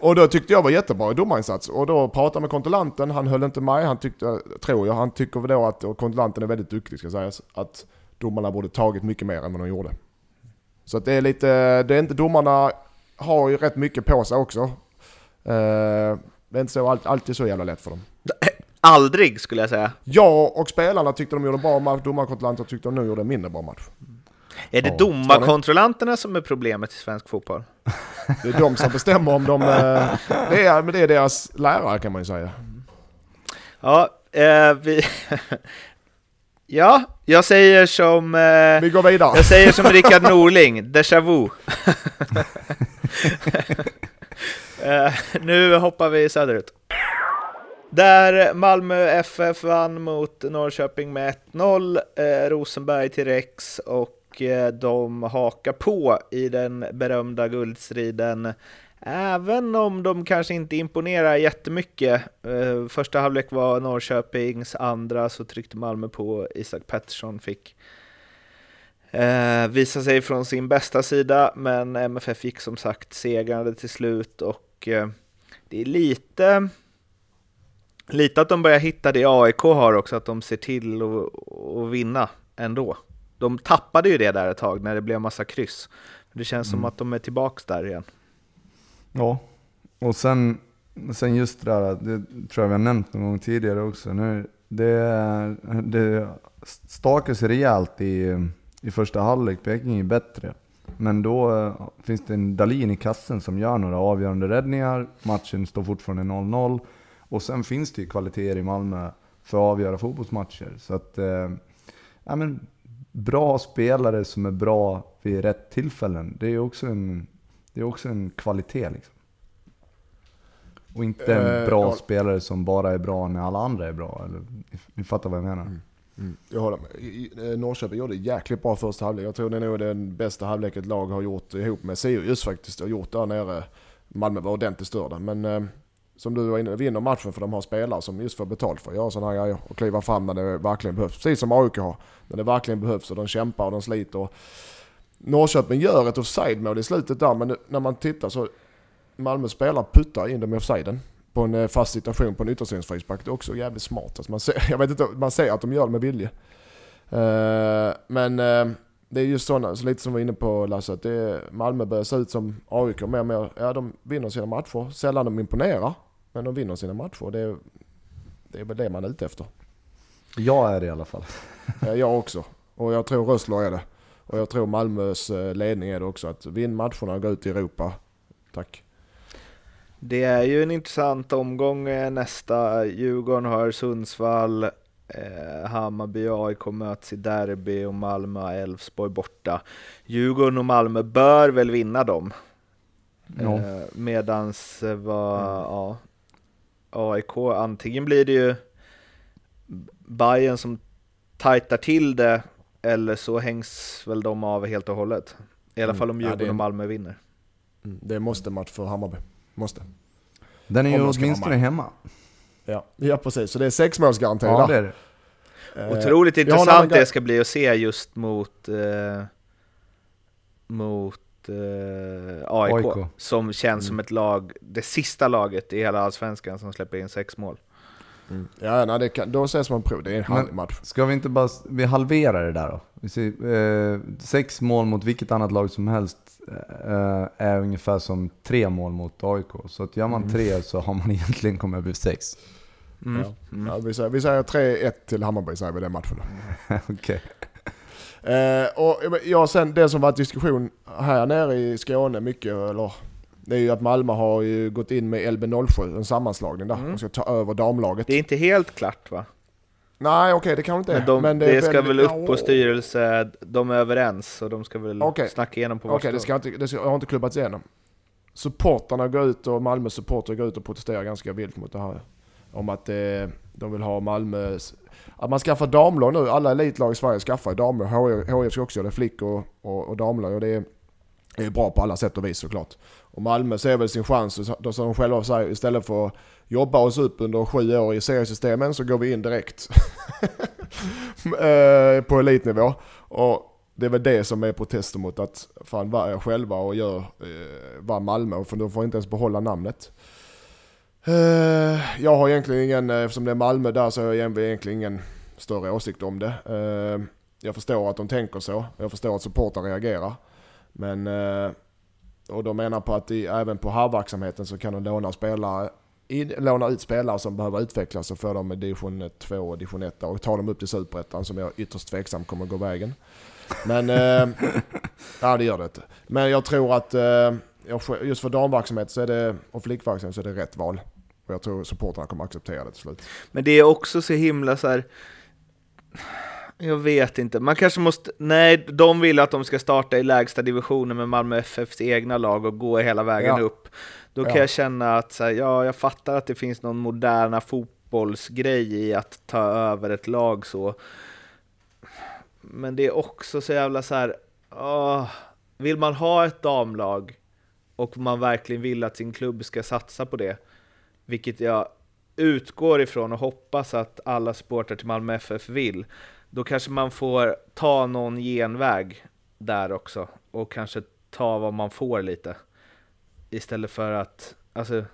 Och då tyckte jag var jättebra domarinsats. Och då pratade jag med kontrollanten, han höll inte med. Han tyckte, tror jag, han tycker då att, och kontrollanten är väldigt duktig ska sägas, att domarna borde tagit mycket mer än vad de gjorde. Så att det är lite, det är inte, domarna har ju rätt mycket på sig också. Eh, det är inte så, allt- alltid så jävla lätt för dem. Aldrig skulle jag säga. Jag och spelarna tyckte de gjorde en bra match, domarkontrollanter tyckte de nu gjorde en mindre bra match. Är det Ja, domarkontrollanterna som är problemet i svensk fotboll? Det är de som bestämmer om de... eh, Det är, men det är deras lärare kan man ju säga. Ja, eh, vi... ja, jag säger som... Eh, Vi går vidare. jag säger som Rickard Norling, déjà vu. eh, nu hoppar vi söderut. Där Malmö FF vann mot Norrköping med 1-0, eh, Rosenberg till Rex och eh, de hakar på i den berömda guldstriden. Även om de kanske inte imponerar jättemycket. Eh, första halvlek var Norrköpings, andra så tryckte Malmö på. Isak Pettersson fick eh, visa sig från sin bästa sida, men MFF gick som sagt segrande till slut och eh, det är lite Lite att de börjar hitta det AIK har också, att de ser till att vinna ändå. De tappade ju det där ett tag när det blev massa kryss. Det känns som att de är tillbaks där igen. Ja, och sen, sen just det där, det tror jag vi har nämnt någon gång tidigare också. Nu, det, det stakar sig rejält i, i första halvlek, Peking är bättre. Men då eh, finns det en Dalin i kassen som gör några avgörande räddningar, matchen står fortfarande 0-0. Och sen finns det ju kvaliteter i Malmö för att avgöra fotbollsmatcher. Så att, eh, ja men, bra spelare som är bra vid rätt tillfällen, det är också en, det är också en kvalitet liksom. Och inte en Eh, bra ja. spelare som bara är bra när alla andra är bra. Eller, ni- fattar vad jag menar. Mm, jag håller med. Eh, Norrköping gjorde jäkligt bra första halvlek. Jag tror det är nog den bästa halvlek ett lag har gjort ihop med Sirius faktiskt. Och gjort där nere. Malmö var ordentligt störda. Men eh, som du var inne vinner matchen för de har spelare som just får betalt för att göra sådana här grejer. Och kliva fram när det verkligen behövs. Precis som AIK har. När det verkligen behövs och de kämpar och de sliter. Och Norrköping gör ett offside-mål i slutet där. Men när man tittar så Malmö spelar puttar in dem i offsiden. På en eh, fast situation på en yttersynsfrispark. Det är också jävligt smart. Alltså man, ser, jag vet inte, man ser att de gör det med vilje. Eh, men eh, det är just sådana, så lite som vi var inne på Lasse, att det är, Malmö börjar se ut som AIK mer och mer. Ja, de vinner sina matcher. Sällan de imponerar, men de vinner sina matcher. Det är, det är väl det man är ute efter. Jag är det i alla fall. Jag också. Och jag tror Rössler är det. Och jag tror Malmös eh, ledning är det också. Att vinn matcherna och gå ut i Europa. Tack. Det är ju en intressant omgång eh, nästa. Djurgården har Sundsvall, eh, Hammarby och AIK möts i derby och Malmö och Elfsborg borta. Djurgården och Malmö bör väl vinna dem. Ja. Eh, medans eh, vad, ja, AIK, antingen blir det ju Bayern som tajtar till det eller så hängs väl de av helt och hållet. I alla Mm. fall om Ja, det- Djurgården och Malmö vinner. Mm, det är måste match för Hammarby. Måste. Den är ju åtminstone hemma. Ja, ja precis. Så det är sexmålsgaranti Ja, det är det. Eh, Otroligt intressant det ska bli att se just mot eh, mot eh, AIK, AIK. som känns som ett lag, det sista laget i hela allsvenskan som släpper in sex mål. Mm. Ja, nej, det kan, då ses man prov. Det är en Men- härlig match. Ska vi inte bara, vi halverar det där då? Vi ser, eh, sex mål mot vilket annat lag som helst eh, är ungefär som tre mål mot AIK. Så att gör man tre så har man egentligen kommit över sex. Mm. Ja. Ja, vi, säger, vi säger 3-1 till Hammarby säger vi den matchen. Okej. Eh, och ja, sen det som varit diskussion här nere i Skåne mycket, eller det är ju att Malmö har ju gått in med LB07, en sammanslagning där. Mm. De ska ta över damlaget. Det är inte helt klart va? Nej okej, det kanske inte är. Men, de, men det, är ska väldigt- väl upp på styrelse, de är överens och de ska väl Okej. snacka igenom på Okej, varsitt det, ska inte, det ska, har inte klubbats igenom. Supportarna går ut och Malmö supportrar går ut och protesterar ganska vilt mot det här. Om att eh, de vill ha Malmö... Att man skaffar damlag nu. Alla elitlag i Sverige skaffar damlag. HIF ska också göra det, flick och, och, och damlag. Och det är, är bra på alla sätt och vis såklart. Och Malmö ser väl sin chans. Då som de själva säger, istället för att jobba oss upp under sju år i seriesystemen så går vi in direkt. Eh, på elitnivå. Och det är väl det som är protesten mot att fan var jag själva och gör eh, var Malmö för de får inte ens behålla namnet. Eh, jag har egentligen ingen, eh, eftersom det är Malmö där så har jag egentligen ingen större åsikt om det. Eh, jag förstår att de tänker så, jag förstår att supportrar reagerar. Men, eh, och de menar på att i, även på herrverksamheten så kan de låna spelare i, låna ut spelare som behöver utvecklas och få dem i division 2 och division 1 och ta dem upp till superettan som jag är ytterst tveksam kommer gå vägen. Men, eh, ja det gör det inte. Men jag tror att eh, just för damverksamhet så är det, och flickverksamhet så är det rätt val. Och jag tror supportrarna kommer acceptera det till slut. Men det är också så himla så här. Jag vet inte, man kanske måste, nej, de vill att de ska starta i lägsta divisionen med Malmö FFs egna lag och gå hela vägen Ja. upp. Då kan Ja. jag känna att här, ja, jag fattar att det finns någon moderna fotbollsgrej i att ta över ett lag så. Men det är också så jävla så här, åh, vill man ha ett damlag och man verkligen vill att sin klubb ska satsa på det, vilket jag utgår ifrån och hoppas att alla supportrar till Malmö FF vill, då kanske man får ta någon genväg där också och kanske ta vad man får lite. Istället för att, alltså,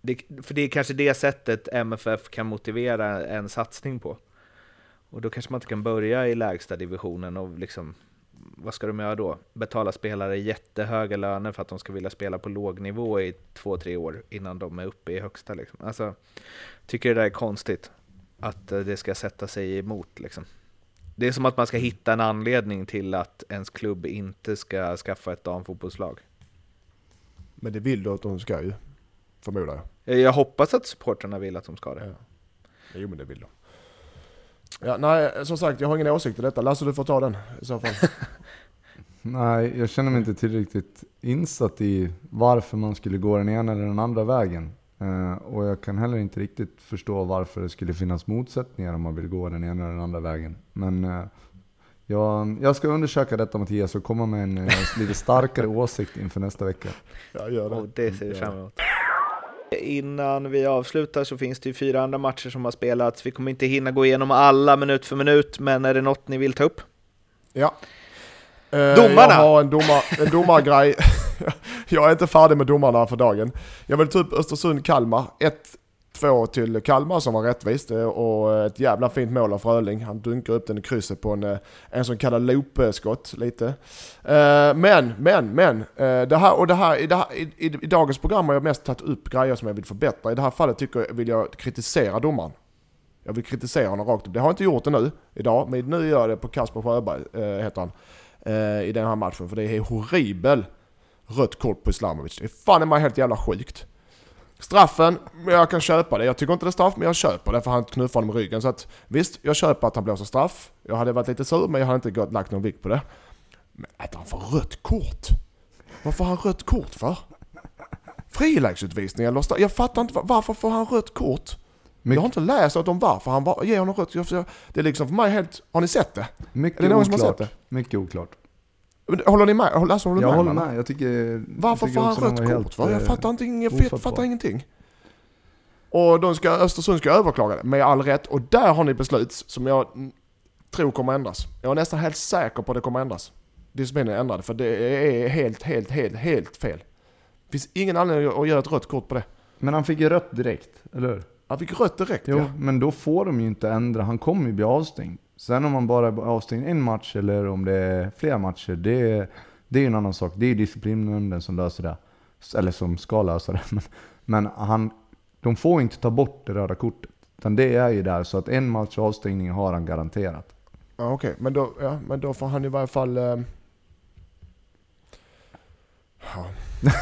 det, för det är kanske det sättet MFF kan motivera en satsning på. Och då kanske man inte kan börja i lägsta divisionen och liksom, vad ska de göra då? Betala spelare jättehöga löner för att de ska vilja spela på låg nivå i två, tre år innan de är uppe i högsta liksom. Alltså, tycker det där är konstigt. Att eh, det ska sätta sig emot liksom. Det är som att man ska hitta en anledning till att ens klubb inte ska skaffa ett damfotbollslag. Men det vill du att de ska ju, förmodar jag. Jag hoppas att supportrarna vill att de ska det. Ja. Jo men det vill de. Ja, nej, som sagt jag har ingen åsikt i detta. Lasse du får ta den i så fall. Nej, jag känner mig inte tillräckligt insatt i varför man skulle gå den ena eller den andra vägen. Eh, och jag kan heller inte riktigt förstå varför det skulle finnas motsättningar om man vill gå den ena eller den andra vägen. Men eh, jag, jag ska undersöka detta Mattias och komma med en eh, lite starkare åsikt inför nästa vecka. Ja, gör det. Och det ser vi fram emot. Innan vi avslutar så finns det ju fyra andra matcher som har spelats. Vi kommer inte hinna gå igenom alla minut för minut, men är det något ni vill ta upp? Ja. Domarna! Jag har en, domar, en domargrej. jag är inte färdig med domarna för dagen. Jag vill ta upp Östersund-Kalmar. 1-2 till Kalmar som var rättvist eh, och eh, ett jävla fint mål av Fröling. Han dunkar upp den i krysset på en, eh, en som kallar loopskott lite. Eh, men, men, men. Det här, och det här, i, det här, i, i, I dagens program har jag mest tagit upp grejer som jag vill förbättra. I det här fallet tycker jag, vill jag kritisera domaren. Jag vill kritisera honom rakt upp. Det har jag inte gjort det nu, idag, men nu gör jag det på Kasper Sjöberg, heter han, i den här matchen. För det är horribel rött kort på Islamovic. Det är fan i mig helt jävla sjukt. Straffen, jag kan köpa det. Jag tycker inte det är straff, men jag köper det för han knuffar honom i ryggen. Så att visst, jag köper att han blåser straff. Jag hade varit lite sur, men jag hade inte gått, lagt någon vikt på det. Men att han får rött kort? Vad får han rött kort för? Frilägesutvisning eller straff? Jag fattar inte, varför får han rött kort? Jag har inte läst något om varför han bara ger honom rött. Det är liksom för mig helt... Har ni sett det? Mycket Är det någon som har oklart. sett Mycket oklart. Håller ni med? Alltså, håller Jag med håller med. Jag tycker, Varför jag får han rött kort? för? Jag eh, fattar, inte, jag ofattbar. fattar ingenting. Och de ska, Östersund ska överklaga det med all rätt. Och där har ni beslut som jag tror kommer ändras. Jag är nästan helt säker på att det kommer ändras. Disciplinen är ändrad för det är helt, helt, helt, helt fel. Det finns ingen anledning att göra ett rött kort på det. Men han fick ju rött direkt, eller hur? Han fick rött direkt Jo, ja. men då får de ju inte ändra. Han kommer ju bli avstängd. Sen om man bara är avstängd en match eller om det är flera matcher, det, det är ju en annan sak. Det är ju disciplinnämnden som löser det. Eller som ska lösa det. Men, men han, de får inte ta bort det röda kortet. Utan det är ju där, så att en match avstängning har han garanterat. Ja, Okej, men, då, ja, men då får han i varje fall... Eh... Ja.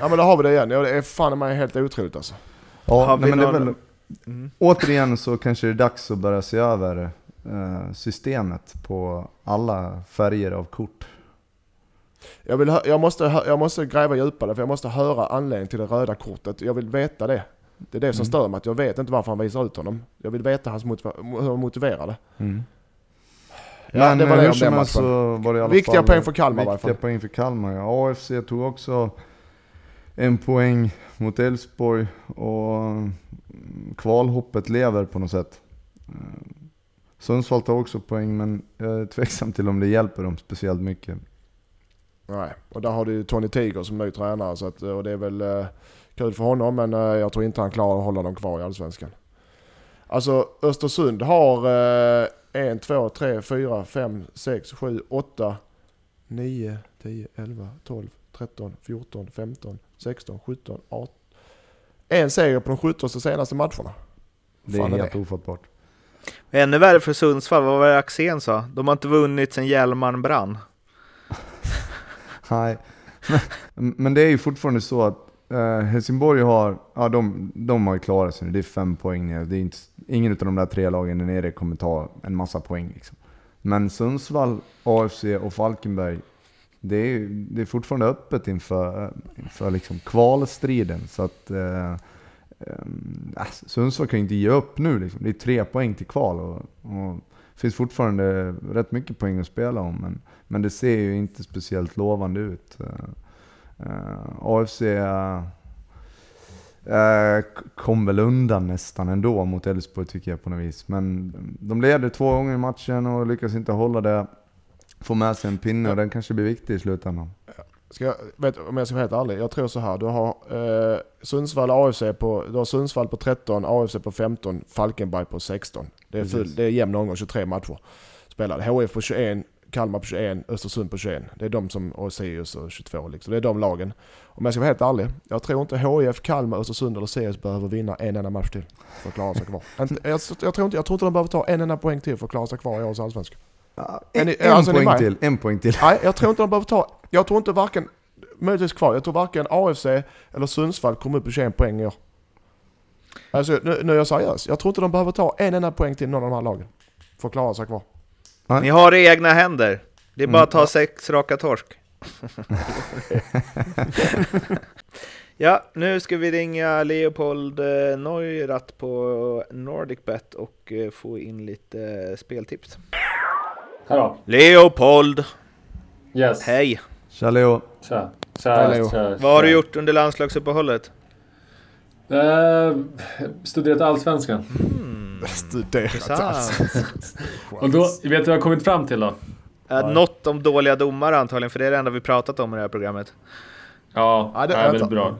ja men då har vi det igen. Ja, det är fan i mig helt otroligt alltså. Ja, nej, vi men det är väl, Mm. återigen så kanske det är dags att börja se över eh, systemet på alla färger av kort. Jag, vill, jag, måste, jag måste gräva djupare för jag måste höra anledningen till det röda kortet. Jag vill veta det. Det är det som Mm. stör mig, att jag vet inte varför han visar ut honom. Jag vill veta hans motiva- hur han motiverar det. Mm. Ja, Men det var eh, det hur om som helst så var det i alla Viktiga fall, poäng för Kalmar Viktiga fall. poäng för Kalmar ja. AFC tog också en poäng mot Elfsborg och kvalhoppet lever på något sätt. Eh, Sundsvall tar också poäng men jag är tveksam till om det hjälper dem speciellt mycket. Nej, och där har du ju Tony Tiger som ny tränare så att, eh, och det är väl eh, kul för honom men eh, jag tror inte han klarar att hålla dem kvar i Allsvenskan. Alltså Östersund har eh, 1, 2, 3, 4, 5, 6, 7, 8, 9, 10, 11, 12, 13, 14, 15, 16, 17, 18. En seger på de 17 senaste matcherna. Det är är helt det? ofattbart. Ännu värre för Sundsvall, vad var det Axén sa? De har inte vunnit sen Hjälmaren brann. Nej, men, men det är ju fortfarande så att eh, Helsingborg har, ja de, de har ju klarat sig nu. Det är fem poäng ner. Det är inte, ingen av de där tre lagen där nere kommer ta en massa poäng liksom. Men Sundsvall, AFC och Falkenberg, det är, det är fortfarande öppet inför, inför liksom kvalstriden. Så att eh, eh, äh, Sundsvall kan ju inte ge upp nu liksom. Det är tre poäng till kval och, och det finns fortfarande rätt mycket poäng att spela om. Men, men det ser ju inte speciellt lovande ut. Eh, eh AFC eh, kom väl undan nästan ändå mot Elfsborg tycker jag på något vis. Men de leder två gånger i matchen och lyckas inte hålla det. Få med sig en pinne och den kanske blir viktig i slutändan. Ska jag, vet, om jag ska vara helt ärlig, jag tror så här. Du har eh, Sundsvall AFC på, du har Sundsvall på 13, AFC på 15, Falkenberg på 16. Det är, full, det är jämn omgång, 23 matcher spelade. HF på 21, Kalmar på 21, Östersund på 21. Det är de som, och Sirius och 22 liksom. Det är de lagen. Om jag ska vara helt ärlig, jag tror inte HF, Kalmar, Östersund eller Sirius behöver vinna en enda match till för att klara sig kvar. jag, jag, tror inte, jag tror inte de behöver ta en enda poäng till för att klara sig kvar i årets allsvenska. En, ni- en alltså, poäng till, en poäng till. Nej, jag tror inte de behöver ta... Jag tror inte varken... Möjligtvis kvar. Jag tror varken AFC eller Sundsvall kommer upp på 21 poäng i år. Alltså nu, nu är jag seriös. Jag tror inte de behöver ta en enda poäng till någon av de här lagen. För att klara sig kvar. Ni har det i egna händer. Det är bara Mm. att ta sex raka torsk. ja, nu ska vi ringa Leopold eh, Neurath på NordicBet och eh, få in lite eh, speltips. Hallå? Leopold! Yes. Hej! Tja Leo. Tja. Hej, Tja, Leo. tja, Vad har du gjort under landslagsuppehållet? Eh, studerat Allsvenskan. Studerat alltså. Intressant. Och då, vet du vad jag har kommit fram till då? Äh, något om dåliga domare antagligen, för det är det enda vi pratat om i det här programmet. Ja, Ja, det- vänta. väldigt bra.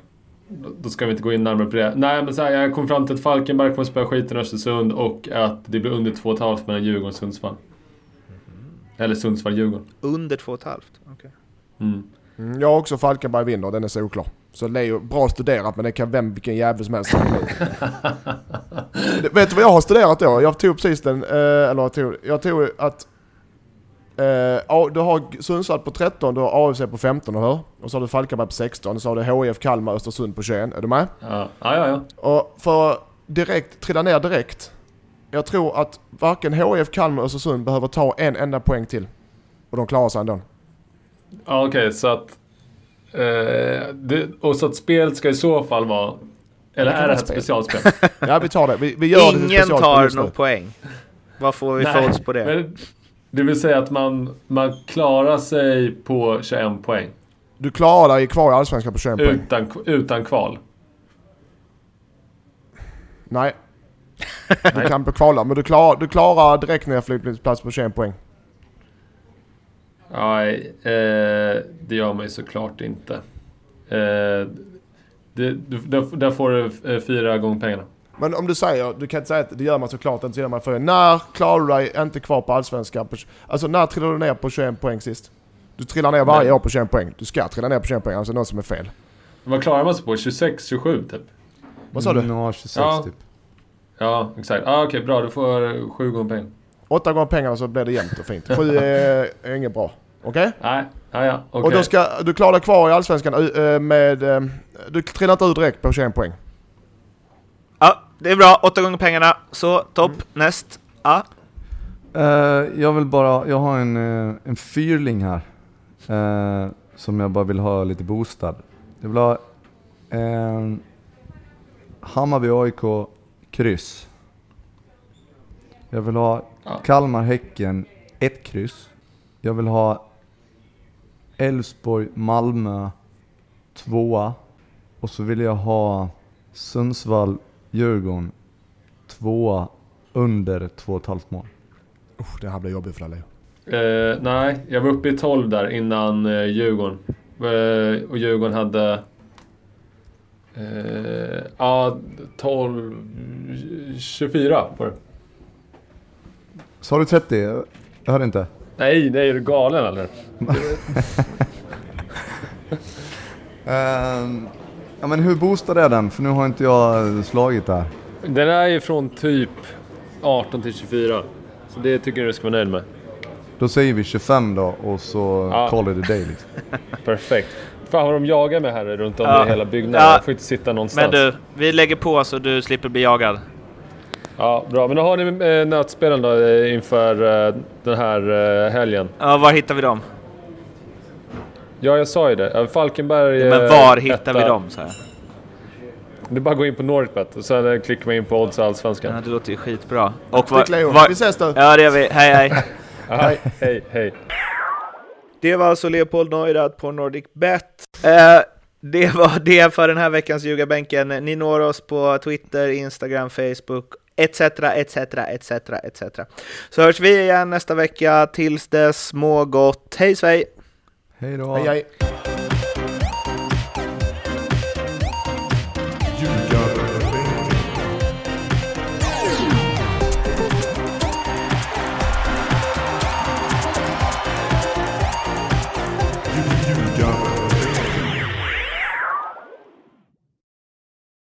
Då, då ska vi inte gå in närmare på det. Nej, men så här, jag kom fram till att Falkenberg kommer spöa skiten i Östersund och att det blir under 2,5 mellan Djurgården och Sundsvall. Eller Sundsvall-Djurgården. Under två och ett halvt? Okej. Mm. Mm, jag har också Falkenberg vinner. Den är solklar. Så Leo, bra studerat men det kan vem, vilken jävel som helst Vet du vad jag har studerat då? Jag tog precis den, eh, eller jag tog, jag tog att eh, ja, du har Sundsvall på 13, du har AFC på 15, eller hur? Och så har du Falkenberg på 16, så har du HIF Kalmar Östersund på 21. Är du med? Ja, ja, ja. ja. Och för direkt, trilla ner direkt. Jag tror att varken HIF Kalmar och Östersund behöver ta en enda poäng till. Och de klarar sig ändå. ja Okej, så att... Eh, det, och så att spelet ska i så fall vara... Eller Det är det ett spel. specialspel? Ja vi tar det. Vi, vi gör det Ingen specialspel tar någon poäng. Vad får vi för odds på det? Men, det vill säga att man, man klarar sig på 21 poäng. Du klarar dig kvar i Allsvenskan på 21 poäng. Utan, utan kval. Nej. Du kan kvala, men du klarar, du klarar direkt nedflyttningsplats på 21 poäng. Nej, eh, det gör man ju såklart inte. Eh, Det, du, där, där får du eh, fyra gånger pengarna. Men om du säger, du kan inte säga att det gör man såklart inte, så gör man för När klarar du dig inte kvar på Allsvenskan? Alltså när trillar du ner på 21 poäng sist? Du trillar ner varje Nej. år på 21 poäng. Du ska trilla ner på 21 poäng, alltså något som är fel. Vad klarar man sig på? 26, 27 typ? Vad sa du? Ja, 26 Ja. typ. Ja, exakt. Ah, Okej, bra. Du får eh, sju gånger pengarna. Åtta gånger pengarna så blir det jämnt och fint. Sju är, är inget bra. Okej? Nej, ah, ja, okej. Och då ska du klara dig kvar i Allsvenskan eh, med... eh, Du trillar inte ut direkt på 21 poäng. Ja, det är bra. Åtta gånger pengarna. Så, topp. Näst. Ja. Eh, jag vill bara, jag har en, en fyrling här. eh, som jag bara vill ha lite boostad. Jag vill ha eh, Hammarby AIK kryss. Jag vill ha Ja. Kalmar Häcken ett kryss. Jag vill ha Elfsborg Malmö tvåa. Och så vill jag ha Sundsvall Djurgården tvåa under två och ett halvt mål. Usch, det här blir jobbigt för dig Leo. Eh, nej, jag var uppe i 12 där innan eh, Djurgården. Eh, och Djurgården hade... Eh, ja, 12... 24 var det. Sa du 30? Jag hörde inte. Nej, nej, är du galen eller? Ehm, ja men hur boostad är den? För nu har inte jag slagit där. Den är ju från typ 18 till 24. Så det tycker jag du ska vara nöjd med. Då säger vi 25 då och så Ja. call it a day liksom. Perfekt. Fan vad de jagar mig här runt om Ja. i hela byggnaden. Ja. Jag får inte sitta någonstans. Men du, vi lägger på så du slipper bli jagad. Ja, bra. Men då har ni eh, nötspelen då eh, inför eh, den här eh, helgen. Ja, var hittar vi dem? Ja, jag sa ju det. Eh, Falkenberg... Men eh, var hittar vi etta. dem? Så här. Det är bara att gå in på Nordicbet och sen eh, klickar man in på Odds Allsvenskan. Ja, det låter ju skitbra. Och Leo. var, Vi ses då. Ja, det gör vi. Hej, hej. Aha, hej, hej. Det var alltså Leopold Neurath på Nordic Bet. Eh, det var det för den här veckans ljugarbänken. Ni når oss på Twitter, Instagram, Facebook, etc, etc, etc, etc. Så hörs vi igen nästa vecka. Tills dess, må gott. Hej svej! Hej då! Hej hej.